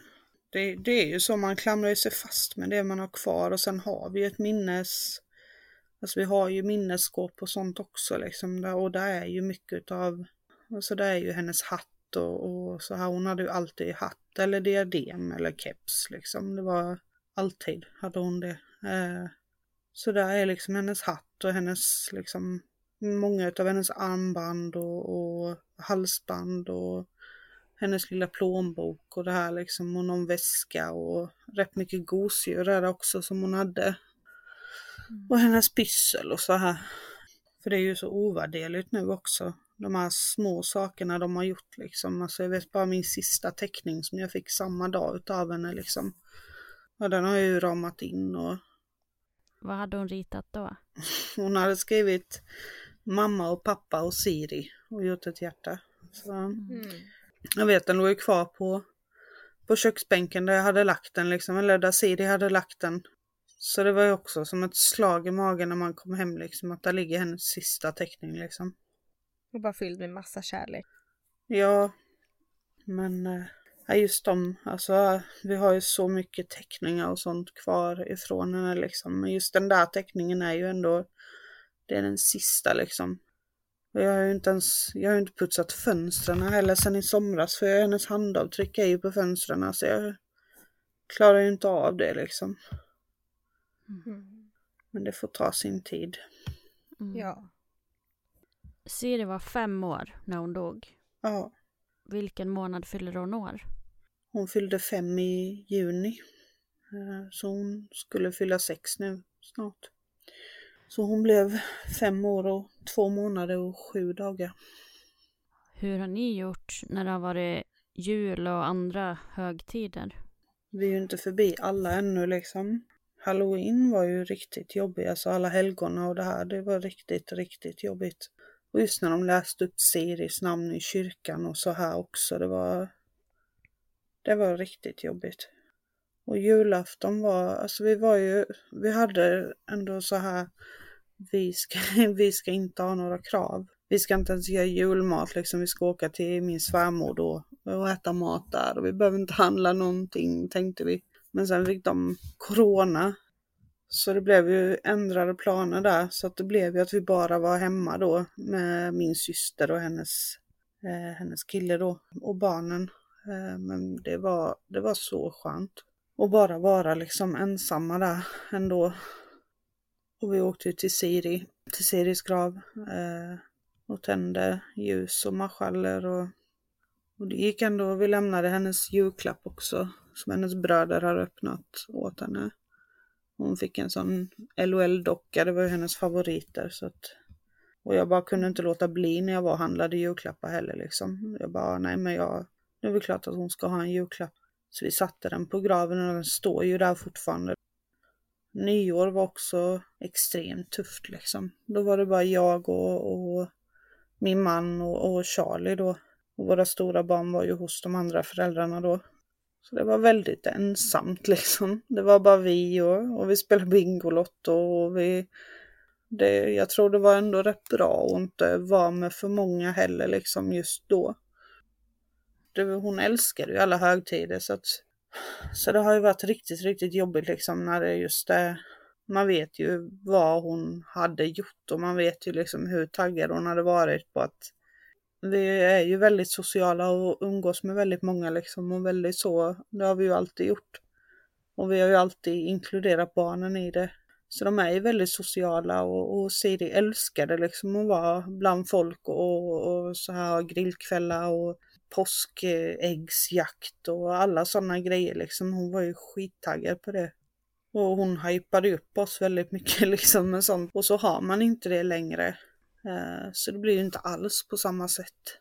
det, det är ju så man klamrar sig fast med det man har kvar och sen har vi ett minnes... Alltså vi har ju minnesskåp och sånt också liksom och där är ju mycket av... Alltså det är ju hennes hatt och, och så här. Hon hade ju alltid hatt eller diadem eller keps liksom. Det var alltid hade hon det. Eh, så där är liksom hennes hatt och hennes liksom många av hennes armband och, och halsband och hennes lilla plånbok och det här liksom och någon väska och rätt mycket gosedjur där också som hon hade. Mm. Och hennes pyssel och så här. För det är ju så ovärderligt nu också. De här små sakerna de har gjort liksom. Alltså jag vet bara min sista teckning som jag fick samma dag utav henne liksom. Och den har jag ju ramat in och Vad hade hon ritat då? [LAUGHS] hon hade skrivit mamma och pappa och Siri och gjort ett hjärta. Så, Mm. Jag vet den låg ju kvar på, på köksbänken där jag hade lagt den liksom, eller där Siri hade lagt den. Så det var ju också som ett slag i magen när man kom hem liksom, att där ligger hennes sista teckning liksom. Och bara fylld med massa kärlek. Ja, men eh, ja, just de, alltså vi har ju så mycket teckningar och sånt kvar ifrån henne liksom. Men just den där teckningen är ju ändå, det är den sista liksom. Och jag har ju inte ens, jag har ju inte putsat fönstren heller sedan i somras för hennes handavtryck är ju på fönstren så jag klarar ju inte av det liksom. Mm. Men det får ta sin tid. Mm. Ja. Siri var fem år när hon dog. Ja, Vilken månad fyller hon år? hon fyllde fem i juni. Eh, Så hon skulle fylla sex nu snart. Så hon blev fem år och två månader och sju dagar. Hur har ni gjort när det har varit jul och andra högtider? Vi är ju inte förbi alla ännu liksom. Halloween var ju riktigt jobbig, alltså alla helgona och det här, det var riktigt, riktigt jobbigt. Och just när de läste upp Siris namn i kyrkan och så här också, det var... Det var riktigt jobbigt. Och julafton var, alltså vi var ju, vi hade ändå så här, vi ska, [LAUGHS] vi ska inte ha några krav. Vi ska inte ens göra julmat liksom, vi ska åka till min svärmor då och äta mat där och vi behöver inte handla någonting tänkte vi. Men sen fick de corona. Så det blev ju ändrade planer där så att det blev ju att vi bara var hemma då med min syster och hennes, eh, hennes kille då och barnen. Eh, men det var, det var så skönt. Och bara vara liksom ensamma där ändå. Och vi åkte ju till Siri, till Siris grav. Eh, och tände ljus och marschaller och, och det gick ändå. Vi lämnade hennes julklapp också som hennes bröder har öppnat åt henne. Hon fick en sån LOL-docka, det var ju hennes favoriter. Så att, och jag bara kunde inte låta bli när jag var och handlade julklappar heller liksom. Jag bara, ah, nej men jag, nu är det klart att hon ska ha en julklapp. Så vi satte den på graven och den står ju där fortfarande. Nyår var också extremt tufft liksom. Då var det bara jag och, och min man och, och Charlie då. Och våra stora barn var ju hos de andra föräldrarna då. Så det var väldigt ensamt [LAUGHS] liksom. Det var bara vi och, och vi spelade Bingolotto och vi... Det, jag tror det var ändå rätt bra att inte vara med för många heller liksom just då. Hon älskade ju alla högtider så att... Så det har ju varit riktigt, riktigt jobbigt liksom när det just är... Man vet ju vad hon hade gjort och man vet ju liksom hur taggad hon hade varit på att vi är ju väldigt sociala och umgås med väldigt många liksom och väldigt så, det har vi ju alltid gjort. Och vi har ju alltid inkluderat barnen i det. Så de är ju väldigt sociala och, och Siri älskade liksom att vara bland folk och, och så här grillkvällar och påskäggsjakt och alla sådana grejer liksom. Hon var ju skittaggad på det. Och hon hypade upp oss väldigt mycket [LAUGHS] liksom med sånt. Och så har man inte det längre. Eh, Så det blir ju inte alls på samma sätt.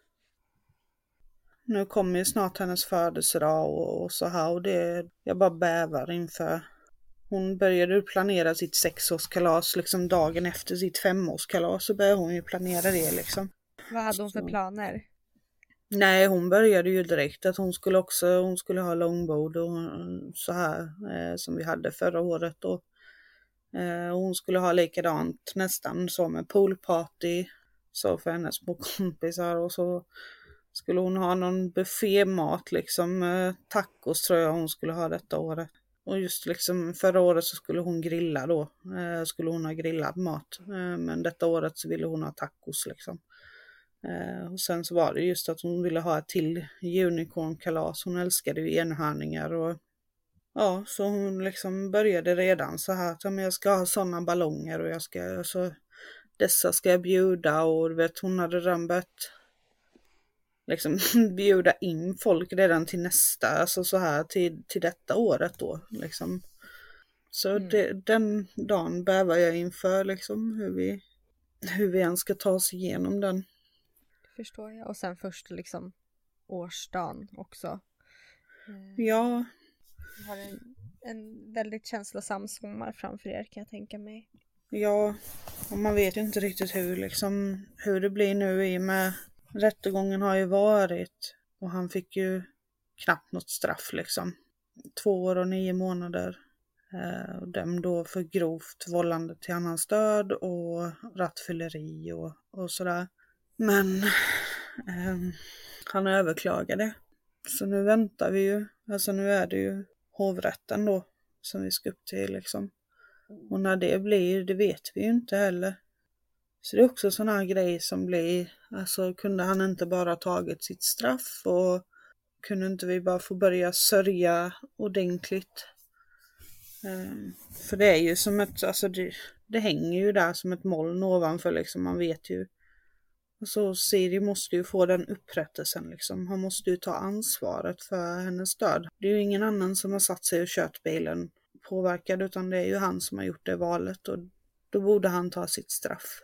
Nu kommer ju snart hennes födelsedag och, och så här och det, jag bara bävar inför. Hon började planera sitt sexårskalas liksom dagen efter sitt femårskalas så började hon ju planera det liksom. Vad hade hon för planer? Nej, hon började ju direkt att hon skulle också, hon skulle ha långbord och så här eh, som vi hade förra året och eh, och hon skulle ha likadant nästan så med poolparty så för hennes små kompisar och så skulle hon ha någon buffémat liksom, eh, tacos tror jag hon skulle ha detta året. Och just liksom förra året så skulle hon grilla då, eh, skulle hon ha grillad mat. Eh, men detta året så ville hon ha tacos liksom. Eh, och sen så var det just att hon ville ha ett till unicornkalas. Hon älskade ju enhörningar och ja, så hon liksom började redan så här att ja, men jag ska ha sådana ballonger och jag ska, alltså, dessa ska jag bjuda och du vet hon hade redan börjat liksom [LAUGHS] bjuda in folk redan till nästa, alltså så här till, till detta året då liksom. Så det, den dagen bävar jag inför liksom hur vi, hur vi ens ska ta oss igenom den. Förstår jag. Och sen först liksom årsdagen också. Ja. Ni har en, en väldigt känslosam sommar framför er kan jag tänka mig. Ja, och man vet ju inte riktigt hur, liksom, hur det blir nu i och med rättegången har ju varit och han fick ju knappt något straff liksom. Två år och nio månader. Eh, dömd då för grovt vållande till annans död och rattfylleri och, och sådär. Men eh, han överklagade. Så nu väntar vi ju. Alltså nu är det ju hovrätten då som vi ska upp till liksom. Och när det blir, det vet vi ju inte heller. Så det är också sådana här grejer som blir, alltså kunde han inte bara tagit sitt straff och kunde inte vi bara få börja sörja ordentligt? Um, för det är ju som ett, alltså det, det hänger ju där som ett moln ovanför liksom, man vet ju. Så Siri måste ju få den upprättelsen liksom. Han måste ju ta ansvaret för hennes död. Det är ju ingen annan som har satt sig och kört bilen påverkad utan det är ju han som har gjort det valet och då borde han ta sitt straff.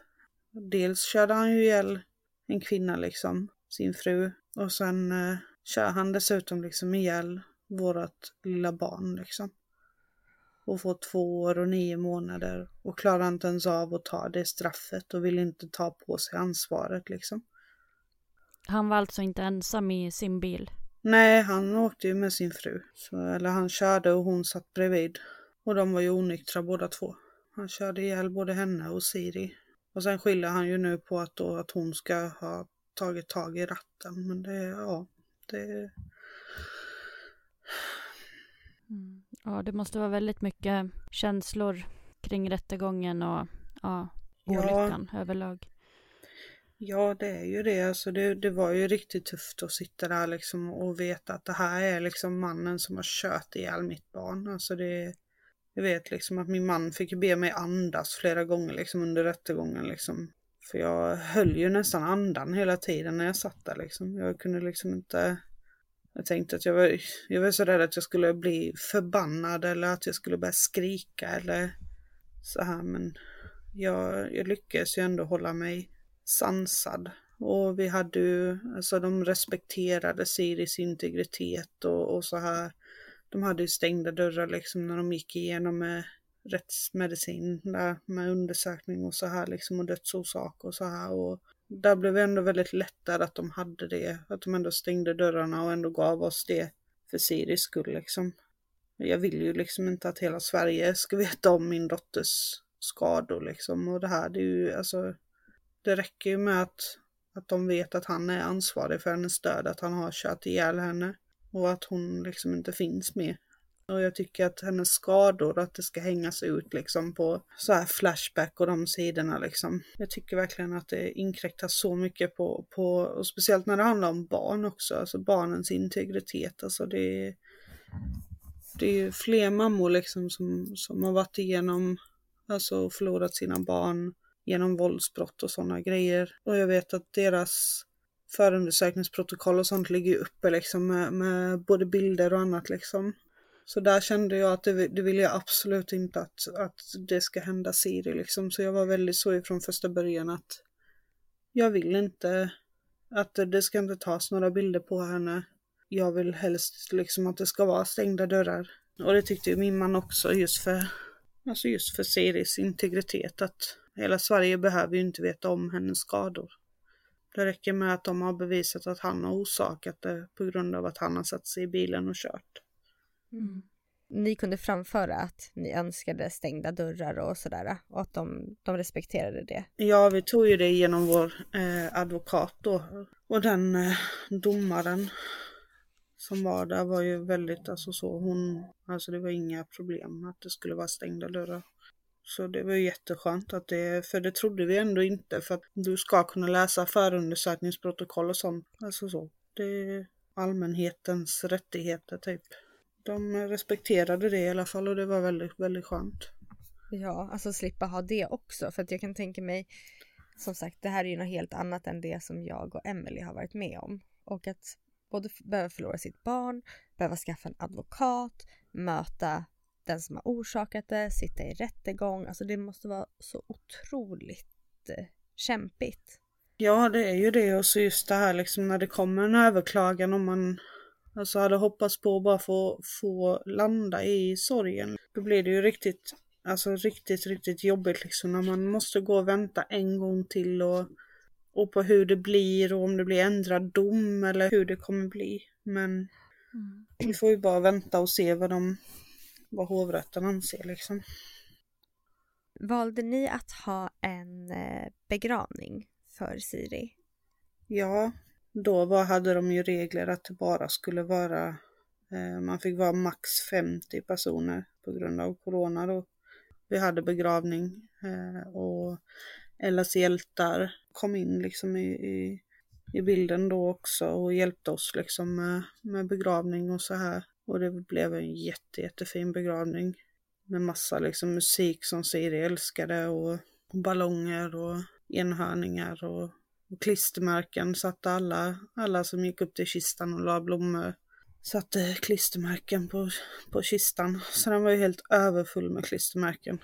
Dels körde han ju ihjäl en kvinna liksom, sin fru och sen eh, kör han dessutom liksom ihjäl vårat lilla barn liksom. Och får två år och nio månader och klarar inte ens av att ta det straffet och vill inte ta på sig ansvaret liksom. Han var alltså inte ensam i sin bil? Nej, han åkte ju med sin fru. Så, eller han körde och hon satt bredvid. Och de var ju onyktra båda två. Han körde ihjäl både henne och Siri. Och sen skyller han ju nu på att, då, att hon ska ha tagit tag i ratten. Men det, ja, det... Mm. Ja, det måste vara väldigt mycket känslor kring rättegången och ja, olyckan ja. överlag. Ja, det är ju det. Alltså det. Det var ju riktigt tufft att sitta där liksom och veta att det här är liksom mannen som har kört ihjäl mitt barn. Alltså det, jag vet liksom att min man fick be mig andas flera gånger liksom under rättegången liksom. För jag höll ju nästan andan hela tiden när jag satt där liksom. Jag kunde liksom inte... Jag tänkte att jag var, jag var så rädd att jag skulle bli förbannad eller att jag skulle börja skrika eller så här men jag, jag lyckades ju ändå hålla mig sansad. Och vi hade ju, alltså de respekterade Siris integritet och, och så här. De hade ju stängda dörrar liksom när de gick igenom med rättsmedicin där med undersökning och så här liksom och dödsorsak och så här och där blev vi ändå väldigt lättade att de hade det, att de ändå stängde dörrarna och ändå gav oss det för Siris skull liksom. Jag vill ju liksom inte att hela Sverige ska [LAUGHS] veta om min dotters skador liksom och det här det är ju alltså det räcker ju med att, att de vet att han är ansvarig för hennes död, att han har kört ihjäl henne och att hon liksom inte finns mer. Och jag tycker att hennes skador, att det ska hängas ut liksom på så här Flashback och de sidorna liksom. Jag tycker verkligen att det inkräktar så mycket på, på och speciellt när det handlar om barn också, alltså barnens integritet. Alltså det är, det är fler mammor liksom som, som har varit igenom, alltså förlorat sina barn genom våldsbrott och sådana grejer. Och jag vet att deras förundersökningsprotokoll och sånt ligger uppe liksom med, med, både bilder och annat liksom. Så där kände jag att det, det vill jag absolut inte att, att det ska hända Siri liksom. Så jag var väldigt så ifrån första början att jag vill inte att det ska inte tas några bilder på henne. Jag vill helst liksom att det ska vara stängda dörrar. Och det tyckte ju min man också just för, alltså just för Siris integritet att Hela Sverige behöver ju inte veta om hennes skador. Det räcker med att de har bevisat att han har orsakat det på grund av att han har satt sig i bilen och kört. Mm. Ni kunde framföra att ni önskade stängda dörrar och sådär och att de, de respekterade det? Ja, vi tog ju det genom vår eh, advokat då. Och den eh, domaren som var där var ju väldigt, alltså så hon, alltså det var inga problem att det skulle vara stängda dörrar. Så det var jätteskönt att det, för det trodde vi ändå inte för att du ska kunna läsa förundersökningsprotokoll och sånt. Alltså så. Det är allmänhetens rättigheter typ. De respekterade det i alla fall och det var väldigt, väldigt skönt. Ja, alltså slippa ha det också för att jag kan tänka mig som sagt, det här är ju något helt annat än det som jag och Emily har varit med om. Och att både behöva förlora sitt barn, behöva skaffa en advokat, möta den som har orsakat det, sitta i rättegång. Alltså det måste vara så otroligt eh, kämpigt. Ja, det är ju det och så just det här liksom när det kommer en överklagan om man alltså hade hoppats på att bara få, få landa i sorgen. Då blir det ju riktigt, alltså riktigt, riktigt jobbigt liksom när man måste gå och vänta en gång till och, och på hur det blir och om det blir ändrad dom eller hur det kommer bli. Men mm. vi får ju bara vänta och se vad de, vad hovrätten anser liksom. Valde ni att ha en eh, begravning för Siri? Ja, då var, hade de ju regler att det bara skulle vara, eh, man fick vara max 50 personer på grund av corona då. Vi hade begravning eh, och Ellas hjältar kom in liksom i, i, i, bilden då också och hjälpte oss liksom med, med begravning och så här. Och det blev en jätte, jättefin begravning med massa liksom musik som Siri älskade och ballonger och enhörningar och, och klistermärken satte alla, alla som gick upp till kistan och la blommor satte klistermärken på, på kistan. Så den var ju helt överfull med klistermärken.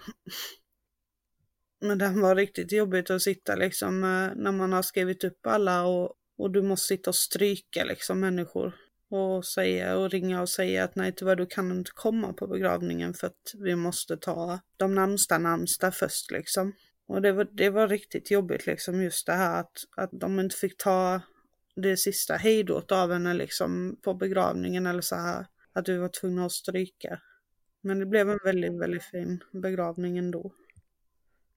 [LAUGHS] Men den var riktigt jobbigt att sitta liksom eh, när man har skrivit upp alla och, och du måste sitta och stryka liksom människor och säga och ringa och säga att nej tyvärr du kan inte komma på begravningen för att vi måste ta de närmsta närmsta först liksom. Och det var, det var riktigt jobbigt liksom just det här att, att de inte fick ta det sista hejdåt av henne liksom på begravningen eller så här. Att vi var tvungna att stryka. Men det blev en väldigt, väldigt fin begravning ändå.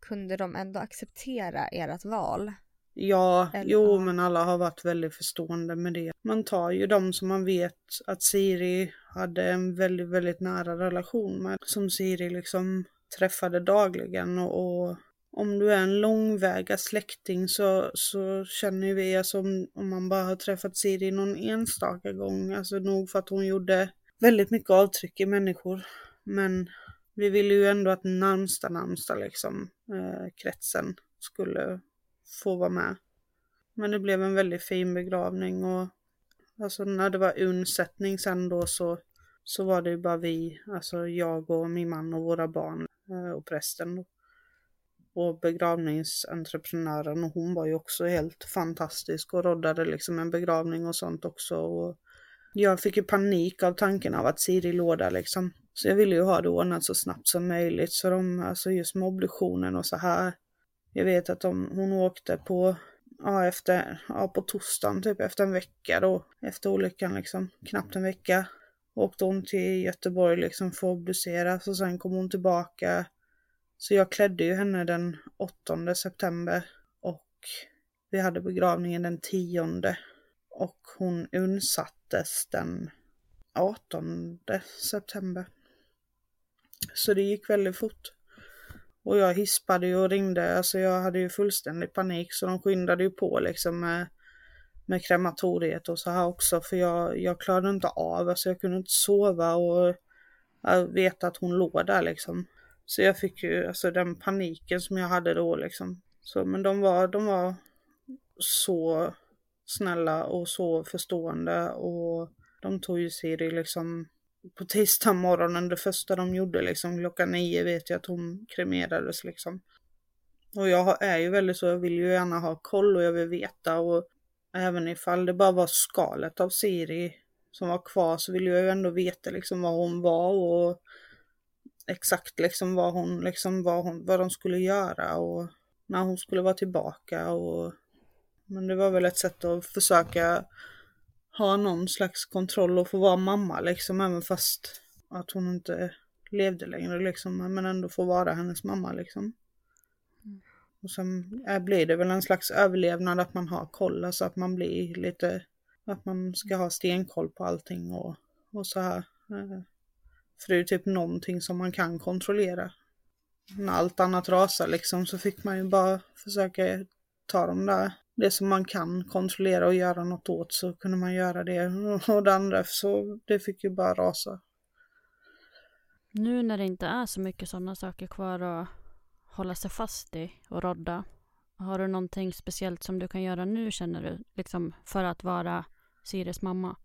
Kunde de ändå acceptera ert val? Ja, Eller, jo men alla har varit väldigt förstående med det. Man tar ju de som man vet att Siri hade en väldigt, väldigt nära relation med. Som Siri liksom träffade dagligen och, och om du är en långväga släkting så, så känner vi, alltså om, om man bara har träffat Siri någon enstaka gång, alltså nog för att hon gjorde väldigt mycket avtryck i människor. Men vi ville ju ändå att närmsta närmsta liksom eh, kretsen skulle få vara med. Men det blev en väldigt fin begravning och alltså när det var undsättning sen då så, så var det ju bara vi, alltså jag och min man och våra barn eh, och prästen. Och begravningsentreprenören och hon var ju också helt fantastisk och roddade liksom en begravning och sånt också. Och jag fick ju panik av tanken av att Siri låg där liksom. Så jag ville ju ha det ordnat så snabbt som möjligt. Så de, alltså just med obduktionen och så här. Jag vet att de, hon åkte på, ja efter, ja på torsdagen typ efter en vecka då. Efter olyckan liksom, knappt en vecka. Åkte hon till Göteborg liksom för att obduceras och sen kom hon tillbaka. Så jag klädde ju henne den 8 september och vi hade begravningen den 10 och hon undsattes den 18 september. Så det gick väldigt fort. Och jag hispade ju och ringde, alltså jag hade ju fullständig panik så de skyndade ju på liksom med, med krematoriet och så här också för jag, jag klarade inte av, alltså jag kunde inte sova och äh, jag vet att hon låg där liksom. Så jag fick ju alltså den paniken som jag hade då liksom. Så men de var, de var så snälla och så förstående och de tog ju Siri liksom på tisdag morgonen, det första de gjorde liksom klockan nio vet jag att hon kremerades liksom. Och jag är ju väldigt så, jag vill ju gärna ha koll och jag vill veta och även ifall det bara var skalet av Siri som var kvar så vill jag ju ändå veta liksom vad hon var och exakt liksom vad hon, liksom vad hon, vad de skulle göra och när hon skulle vara tillbaka och men det var väl ett sätt att försöka ha någon slags kontroll och få vara mamma liksom, även fast att hon inte levde längre liksom, men ändå få vara hennes mamma liksom. Och sen eh, blir det väl en slags överlevnad att man har koll, alltså att man blir lite, att man ska ha stenkoll på allting och, och så här. Eh. För det är typ någonting som man kan kontrollera. När allt annat rasar liksom så fick man ju bara försöka ta de där det som man kan kontrollera och göra något åt så kunde man göra det. [LAUGHS] Och det andra så det fick ju bara rasa. Nu när det inte är så mycket sådana saker kvar att hålla sig fast i och rodda. Har du någonting speciellt som du kan göra nu känner du? Liksom för att vara Siris mamma?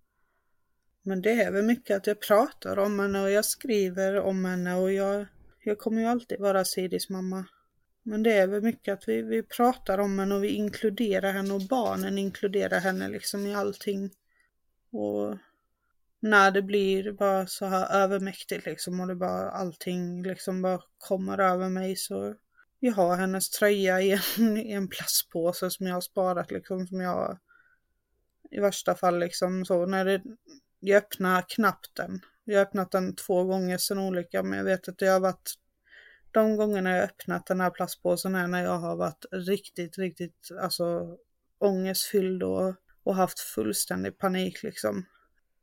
Men det är väl mycket att jag pratar om henne och jag skriver om henne och jag, jag kommer ju alltid vara Siris mamma. Men det är väl mycket att vi, vi pratar om henne och vi inkluderar henne och barnen inkluderar henne liksom i allting. Och när det blir bara så här övermäktigt liksom och det bara allting liksom bara kommer över mig så jag har hennes tröja i en, [LAUGHS] i en plastpåse som jag har sparat liksom som jag i värsta fall liksom så när det, jag öppnar knappt den. Jag har öppnat den två gånger sedan olyckan men jag vet att det har varit de gångerna jag öppnat den här plastpåsen är när jag har varit riktigt, riktigt alltså ångestfylld och, och haft fullständig panik liksom.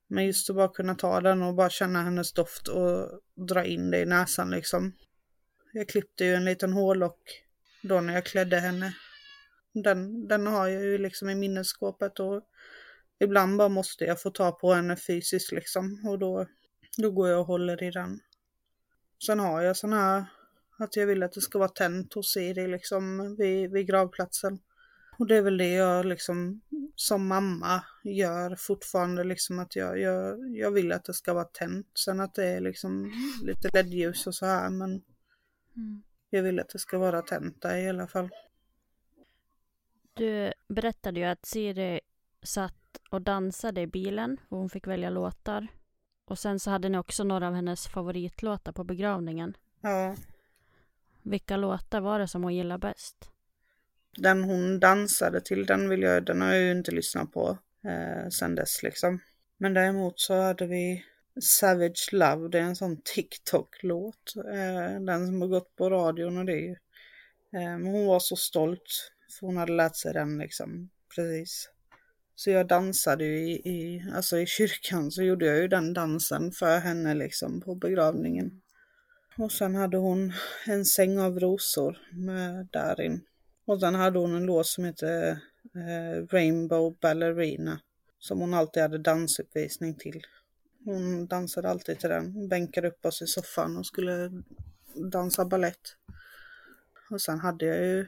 Men just att bara kunna ta den och bara känna hennes doft och dra in det i näsan liksom. Jag klippte ju en liten hårlock då när jag klädde henne. Den, den har jag ju liksom i minnesskåpet och ibland bara måste jag få ta på henne fysiskt liksom och då, då går jag och håller i den. Sen har jag sån här att jag vill att det ska vara tänt hos Siri liksom vid, vid gravplatsen. Och det är väl det jag liksom som mamma gör fortfarande liksom att jag, jag, jag vill att det ska vara tänt. Sen att det är liksom lite ledljus och så här men mm. jag vill att det ska vara tänt där i alla fall. Du berättade ju att Siri satt och dansade i bilen och hon fick välja låtar. Och sen så hade ni också några av hennes favoritlåtar på begravningen. Ja. Vilka låtar var det som hon gillade bäst? Den hon dansade till, den, vill jag, den har jag ju inte lyssnat på eh, sen dess liksom. Men däremot så hade vi Savage Love, det är en sån TikTok-låt. Eh, den som har gått på radion och det är ju. Eh, men hon var så stolt, för hon hade lärt sig den liksom, precis. Så jag dansade ju i, i, alltså i kyrkan så gjorde jag ju den dansen för henne liksom på begravningen. Och sen hade hon en säng av rosor med därin. Och sen hade hon en låt som hette eh, Rainbow Ballerina. Som hon alltid hade dansuppvisning till. Hon dansade alltid till den. Bänkade upp oss i soffan och skulle dansa ballett. Och sen hade jag ju,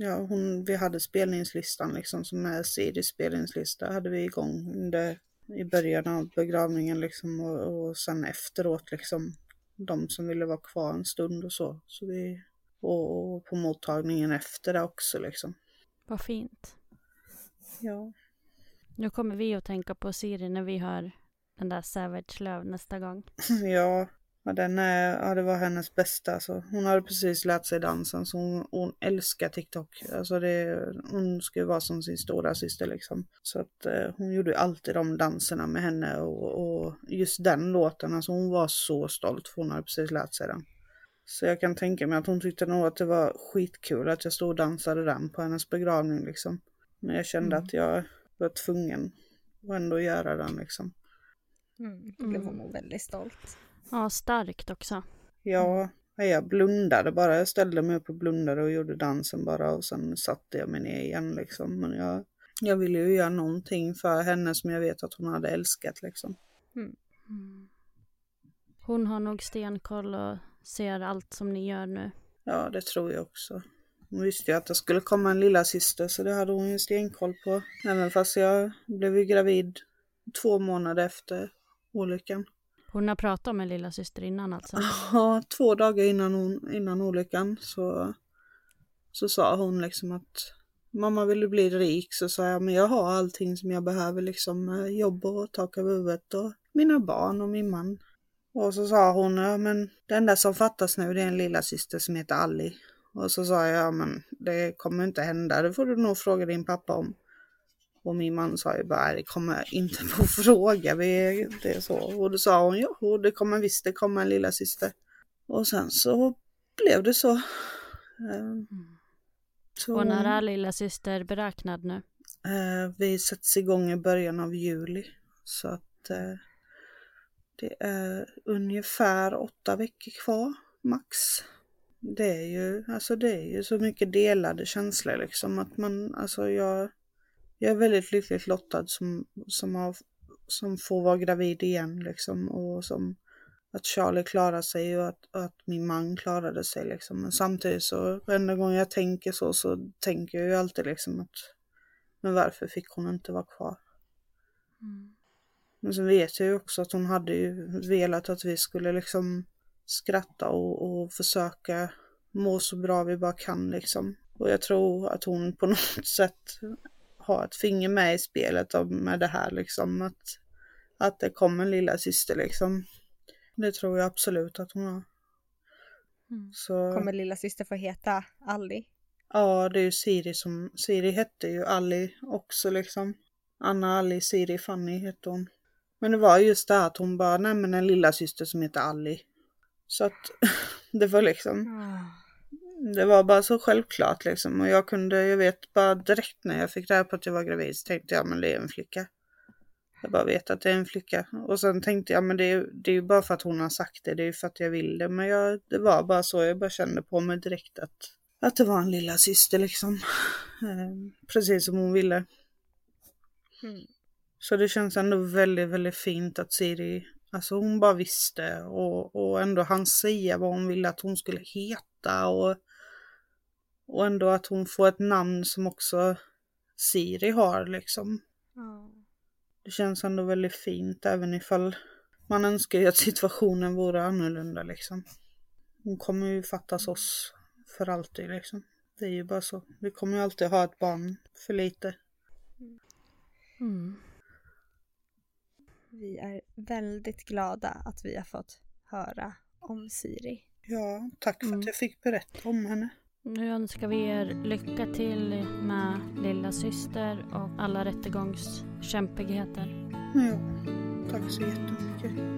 ja hon, vi hade spelningslistan liksom som är Sidis spelningslista hade vi igång under, i början av begravningen liksom och, och sen efteråt liksom de som ville vara kvar en stund och så. så vi, och på mottagningen efter det också liksom. Vad fint. Ja. Nu kommer vi att tänka på Siri när vi hör den där Savage Love nästa gång. [LAUGHS] ja, Ja, den är, ja, det var hennes bästa. Alltså. Hon hade precis lärt sig dansen så hon, hon älskar TikTok. Alltså det, hon ju vara som sin stora syster liksom. Så att eh, hon gjorde alltid de danserna med henne och, och, just den låten, alltså hon var så stolt för hon hade precis lärt sig den. Så jag kan tänka mig att hon tyckte nog att det var skitkul att jag stod och dansade den på hennes begravning liksom. Men jag kände mm. att jag var tvungen att ändå göra den liksom. Mm, då blev hon nog väldigt stolt. Ja, starkt också. Ja, jag blundade bara. Jag ställde mig upp och blundade och gjorde dansen bara och sen satte jag mig ner igen liksom. Men jag, jag ville ju göra någonting för henne som jag vet att hon hade älskat liksom. Mm. Mm. Hon har nog stenkoll och ser allt som ni gör nu. Ja, det tror jag också. Hon visste ju att det skulle komma en lilla syster så det hade hon ju stenkoll på. Även fast jag blev ju gravid två månader efter olyckan. Hon har pratat om en lilla syster innan alltså? Ja, två dagar innan, hon, innan olyckan så, så sa hon liksom att mamma vill du bli rik? Så sa jag, men jag har allting som jag behöver liksom, eh, jobb och tak över huvudet och mina barn och min man. Och så sa hon, ja men det enda som fattas nu det är en lilla syster som heter Alli. Och så sa jag, ja men det kommer inte hända, det får du nog fråga din pappa om. Och min man sa ju bara, det kommer inte på [LAUGHS] fråga, vi, det är så. Och då sa hon, ja det kommer visst, det kommer en lilla syster. Och sen så blev det så. Mm. så och när är lilla syster beräknad nu? Eh, vi sätts igång i början av juli. Så att eh, det är ungefär åtta veckor kvar, max. Det är ju, alltså det är ju så mycket delade känslor liksom att man, alltså jag jag är väldigt lyckligt lottad som, som, har, som får vara gravid igen liksom och som att Charlie klarade sig och att, att min man klarade sig liksom. Men samtidigt så varenda gång jag tänker så så tänker jag ju alltid liksom att men varför fick hon inte vara kvar? Mm. Men så vet jag ju också att hon hade ju velat att vi skulle liksom skratta och, och försöka må så bra vi bara kan liksom. Och jag tror att hon på [LAUGHS] något sätt har ett finger med i spelet med det här liksom. Att, att det kommer en lilla syster liksom. Det tror jag absolut att hon har. Mm. Så... Kommer lilla syster få heta Alli? Ja, det är ju Siri som, Siri hette ju Alli också liksom. Anna, Alli, Siri, Fanny hette hon. Men det var just det här att hon bara, nej men en lilla syster som heter Alli. Så att [LAUGHS] det var liksom, det var bara så självklart liksom. Och jag kunde, jag vet bara direkt när jag fick reda på att jag var gravid så tänkte jag, men det är en flicka. Jag bara vet att det är en flicka. Och sen tänkte jag, men det är, det är ju bara för att hon har sagt det, det är ju för att jag vill det. Men jag, det var bara så, jag bara kände på mig direkt att, att det var en lilla syster liksom. Eh, precis som hon ville. Mm. Så det känns ändå väldigt, väldigt fint att Siri, alltså hon bara visste och, och ändå han säga vad hon ville att hon skulle heta och, och ändå att hon får ett namn som också Siri har liksom. Mm. Det känns ändå väldigt fint även ifall man önskar ju att situationen vore annorlunda liksom. Hon kommer ju fattas oss för alltid liksom. Det är ju bara så. Vi kommer ju alltid ha ett barn för lite. Mm. Vi är väldigt glada att vi har fått höra om Siri. Ja, tack för mm. att jag fick berätta om henne. Nu önskar vi er lycka till med lilla syster och alla rättegångskämpigheter. Ja, tack så jättemycket.